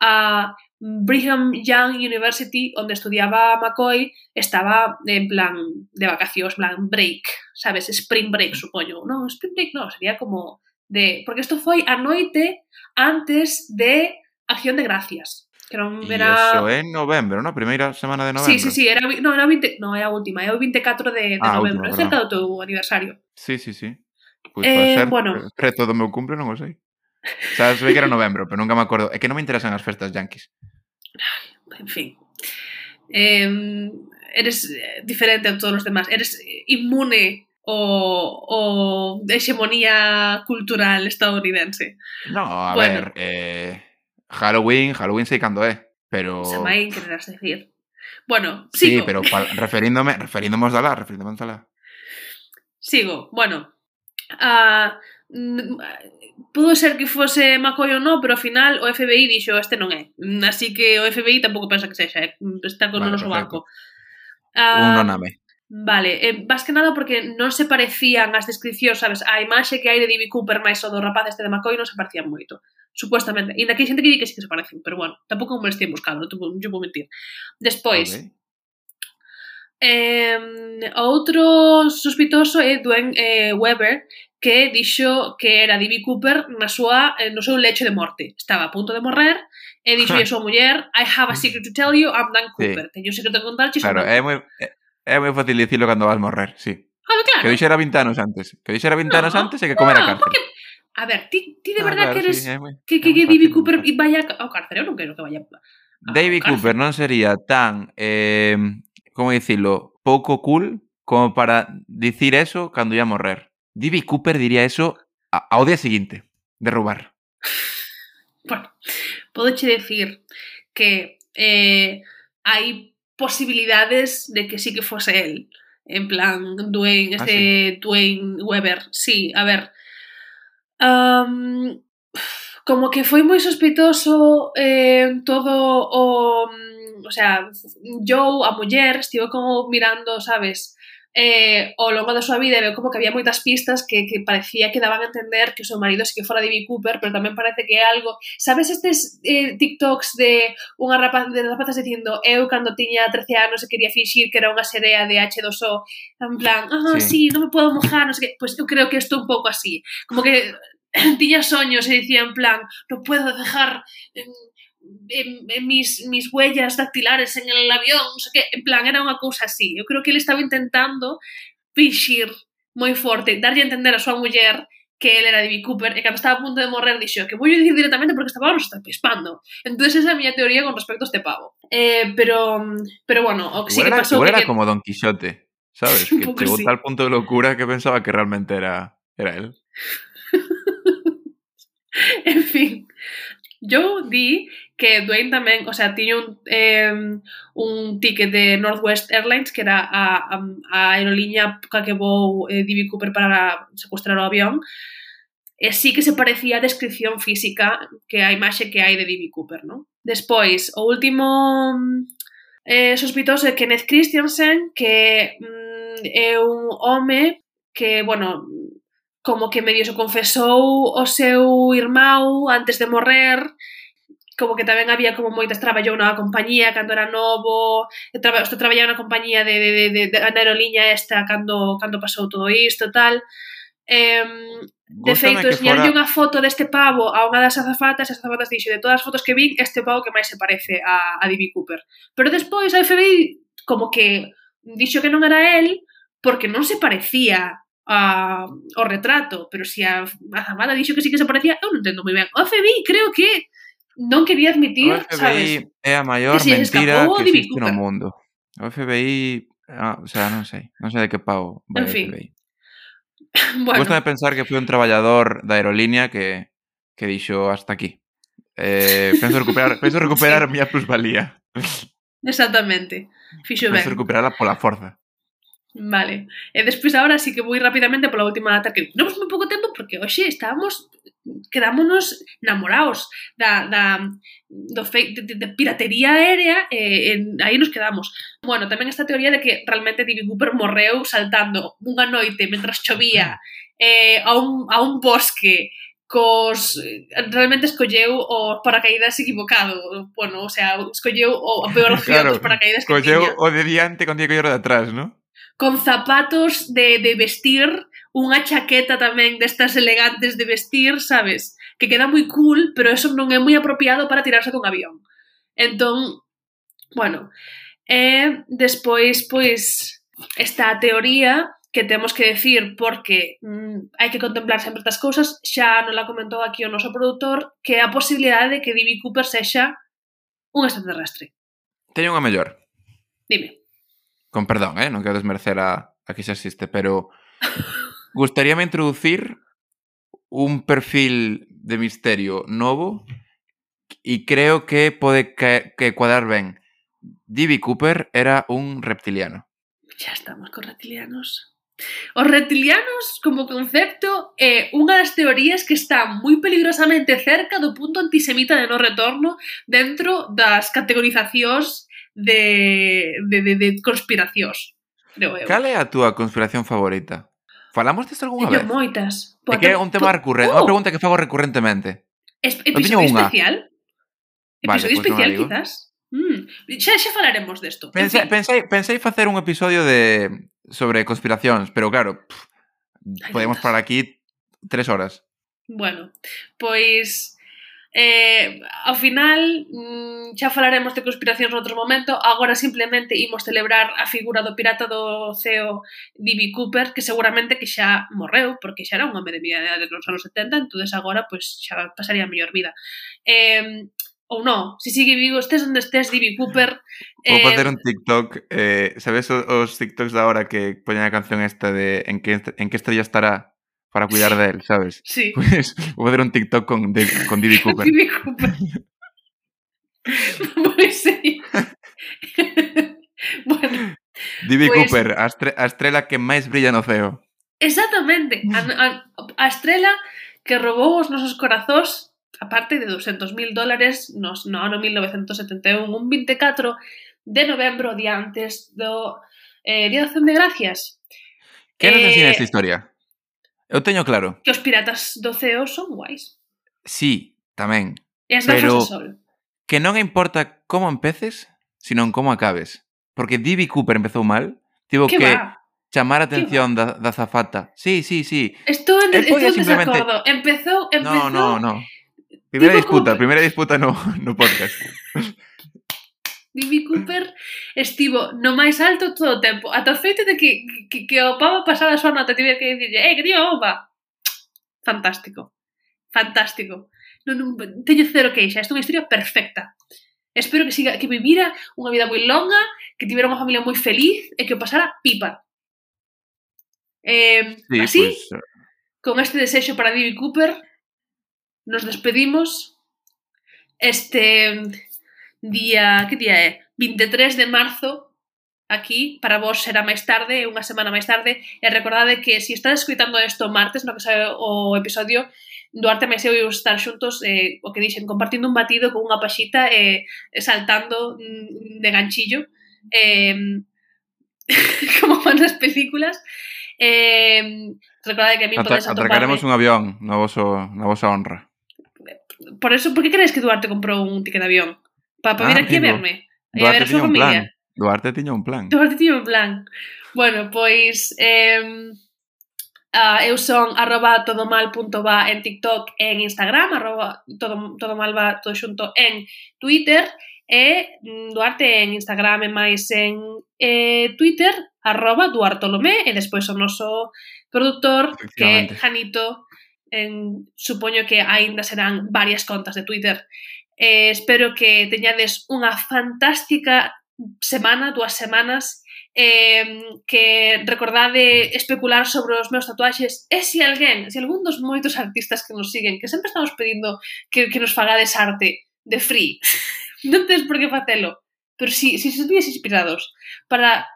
a Brigham Young University, onde estudiaba McCoy, estaba en plan de vacacións, plan break, sabes, spring break, supoño. Non, spring break non, sería como de... Porque isto foi a noite antes de Acción de Gracias. Que non era... Iso é en novembro, na primeira semana de novembro. Sí, sí, sí, era, no, era, 20, no, era a última, era o 24 de, de ah, novembro, última, cerca do teu aniversario. Sí, sí, sí. Pois pues, eh, ser, bueno, preto do meu cumple, non o sei. O sea, ve que era novembro, pero nunca me acordo. É que non me interesan as festas yanquis. En fin. Eh, eres eh, diferente a todos os demás. Eres inmune o, o de hegemonía cultural estadounidense. No, a Bueno. ver, eh, Halloween, Halloween sei cando é, pero... Samaín, quererás decir. Bueno, Sí, sigo. pero pa, referíndome, referíndome aos alá, referíndome aos alá. Sigo. Bueno, mm, Pudo ser que fose Macoy ou non, pero ao final o FBI dixo este non é. Así que o FBI tampouco pensa que sexa, eh? está con vale, o noso banco. Ah, Un noname. Vale, eh, máis que nada porque non se parecían as descripcións, sabes, a imaxe que hai de D.B. Cooper máis o do rapaz este de McCoy non se parecían moito, supuestamente. E hai xente que di que sí que se parecen, pero bueno, tampouco me estían buscando, non te vou mentir. Despois, okay. Eh, outro sospitoso é Dwayne eh, Weber, que dixo que era Divi Cooper na súa, eh, no seu lecho de morte. Estaba a punto de morrer e dixo a súa muller I have a secret to tell you, I'm Dan Cooper. Sí. Teño un secreto que contarche. Claro, é moi, é moi fácil dicilo cando vas morrer, sí. Ah, claro. Que dixera 20 anos antes. Que dixera 20 no, anos antes e que comera no, cárcel. Porque... A ver, ti, ti de no, verdad claro, que eres sí, moi, que, que, que Divi Cooper vaya ao cárcel, eu non quero que vaya David Cooper non sería tan eh, como dicirlo, pouco cool como para dicir eso cando ia morrer. David Cooper diría eso a- ao día seguinte de roubar. Bueno, podoche decir que eh, hai posibilidades de que sí que fose él. En plan, Dwayne, Ah, este Dwayne Weber. Sí, a ver. Um, como que foi moi sospeitoso eh, todo o... O sea, Joe, a muller, estivo como mirando, sabes, eh, ao longo da súa vida veo como que había moitas pistas que, que parecía que daban a entender que o seu marido sí que fora David Cooper, pero tamén parece que é algo... Sabes estes eh, TikToks de unha rapaz, de rapazas dicindo eu cando tiña 13 anos e quería fingir que era unha serea de H2O en plan, ah, oh, sí. sí, non me podo mojar, non sei que... Pois pues eu creo que isto un pouco así. Como que tiña soños e dicía en plan, non puedo dejar en, en, en mis, mis huellas dactilares en el avión, non sei que, en plan, era unha cousa así. Eu creo que ele estaba intentando fixir moi forte, darlle a entender a súa muller que ele era D.B. Cooper e cando estaba a punto de morrer dixo que vou dicir directamente porque pavo nos está pispando. Entonces esa é a miña teoría con respecto a este pavo. Eh, pero, pero bueno, o que sí que era, pasou igual é era que... como Don Quixote, sabes? Que chegou sí. tal punto de locura que pensaba que realmente era, era él. en fin, yo di que Dwayne tamén, o sea, tiña un, eh, un ticket de Northwest Airlines que era a, a, a aerolínea ca que vou eh, D.B. Cooper para secuestrar o avión e sí que se parecía a descripción física que a imaxe que hai de D.B. Cooper, non? Despois, o último eh, sospitoso é Kenneth Christiansen que mm, é un home que, bueno, como que medio se confesou o seu irmão antes de morrer como que tamén había como moitas traballou na compañía cando era novo, traba, estou traballaba na compañía de, de, de, de, de na aerolínea esta cando, cando pasou todo isto, tal. Eh, de feito, enseñarlle fora... unha foto deste pavo a unha das azafatas e as azafatas dixo de todas as fotos que vin, este pavo que máis se parece a, a D.B. Cooper. Pero despois a FBI como que dixo que non era el porque non se parecía a, o retrato, pero se si a, a Zamada dixo que sí que se parecía, eu non entendo moi ben. O FBI creo que non quería admitir, o FBI sabes? é a maior que mentira que existe no mundo. O FBI, ah, o sea, non sei, non sei de que pago vai en fin. FBI. Bueno. Gústame pensar que foi un traballador da aerolínea que, que dixo hasta aquí. Eh, penso recuperar, penso recuperar sí. a miña plusvalía. Exactamente. Fixo ben. Penso recuperarla pola forza. Vale. E despois agora sí que vou ir rapidamente pola última data que non moi pouco tempo porque hoxe estábamos quedámonos namorados da, da, do fe, de, de piratería aérea e, e aí nos quedamos. Bueno, tamén esta teoría de que realmente David Cooper morreu saltando unha noite mentras chovía eh, a, un, a un bosque cos realmente escolleu o paracaídas equivocado. Bueno, o sea, escolleu o a peor opción claro, dos paracaídas que Escolleu o de diante con que de atrás, ¿no? con zapatos de, de vestir, unha chaqueta tamén destas elegantes de vestir, sabes? Que queda moi cool, pero eso non é moi apropiado para tirarse con avión. Entón, bueno, e despois, pois, esta teoría que temos que decir porque mm, hai que contemplar sempre estas cousas, xa non la comentou aquí o noso produtor, que é a posibilidade de que D.B. Cooper sexa un extraterrestre. Teño unha mellor. Dime con perdón, eh, non quero desmerecer a, a que xa existe, pero gustaríame introducir un perfil de misterio novo e creo que pode que, que cuadrar ben. D.B. Cooper era un reptiliano. Xa estamos con reptilianos. Os reptilianos, como concepto, eh, é unha das teorías que está moi peligrosamente cerca do punto antisemita de no retorno dentro das categorizacións de, de, de, de conspiracións. Creo eu. Cal é a túa conspiración favorita? Falamos disto algunha vez? moitas. É que é un tema recurrente, oh. unha pregunta que fago recurrentemente. Es, episodio especial? Episodio vale, especial, pues quizás? Mm. Xa, xa falaremos desto. Pensei, en fin. pensei, pensei facer un episodio de sobre conspiracións, pero claro, pff, podemos parar aquí tres horas. Bueno, pois Eh, ao final, mm, xa falaremos de conspiracións noutro momento, agora simplemente imos celebrar a figura do pirata do CEO D.B. Cooper, que seguramente que xa morreu, porque xa era un home de media idade nos anos 70, entonces agora pois, xa pasaría a mellor vida. Eh, ou non, se sigue vivo, estés onde estés, D.B. Cooper... Eh... Vou facer eh, un TikTok, eh, sabes os, os TikToks da hora que poñen a canción esta de en que, en que estrella estará? para cuidar de él, ¿sabes? Sí. Pues vou fazer un TikTok con, de, con Didi Cooper. Didi Cooper. pois sí. bueno. Didi pues... Cooper, a, estre a estrela que máis brilla no ceo. Exactamente. Mm. A, a, a estrela que robou os nosos corazóns aparte de 200.000 dólares nos, no ano 1971, un 24 de novembro, día antes do eh, Día de Acción de Gracias. Que nos eh, esta historia? Eu teño claro. Que os piratas do ceo son guais. Sí, tamén. E as gafas pero de sol. Que non importa como empeces, sino en como acabes. Porque D.B. Cooper empezou mal, tivo que, que va? chamar a atención da, da zafata. Sí, sí, sí. Estou en, estou en simplemente... desacordo. Empezou, empezou... No, no, no. Primeira disputa, Cooper. primeira disputa no, no podcast. Jimmy Cooper estivo no máis alto todo o tempo, ata o feito de que, que, que o pavo pasada a súa nota tiver que dicirlle, eh, que tío, bomba. Fantástico. Fantástico. Non, non, teño cero queixa, esta é unha historia perfecta. Espero que siga, que vivira unha vida moi longa, que tivera unha familia moi feliz e que o pasara pipa. Eh, sí, así, pues... con este desexo para Jimmy Cooper, nos despedimos. Este, día, que día é? 23 de marzo aquí, para vos será máis tarde, unha semana máis tarde, e recordade que se si estades escutando isto martes, no que sabe o episodio, Duarte e eu imos estar xuntos, eh, o que dixen, compartindo un batido con unha paxita e eh, saltando mm, de ganchillo, eh, como van nas películas. Eh, recordade que a mí Atra podes atoparme... Atracaremos un avión na vosa, na vosa honra. Por eso, por que crees que Duarte comprou un ticket de avión? para pa ah, aquí a verme. E a ver a súa familia. Plan. Duarte tiña un plan. Duarte tiña un plan. Bueno, pois... Eh, uh, eu son arroba todomal.va en TikTok e en Instagram, arroba todo, todomalva todo xunto en Twitter e mm, Duarte en Instagram e máis en eh, Twitter, arroba Duartolomé e despois o noso produtor que é Janito en, supoño que aínda serán varias contas de Twitter Eh, espero que teñades unha fantástica semana, dúas semanas, eh, que recordade especular sobre os meus tatuaxes e se alguén, se algún dos moitos artistas que nos siguen, que sempre estamos pedindo que, que nos fagades arte de free, non tens por que facelo, pero si, si se estuvies inspirados para,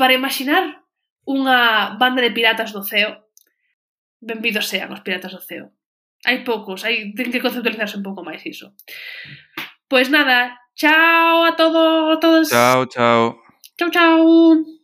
para imaginar unha banda de piratas do ceo, benvidos sean os piratas do ceo. Hai poucos, hai, ten que conceptualizarse un pouco máis iso. Pois nada, chao a todos, todos. Chao, chao. Chao, chao.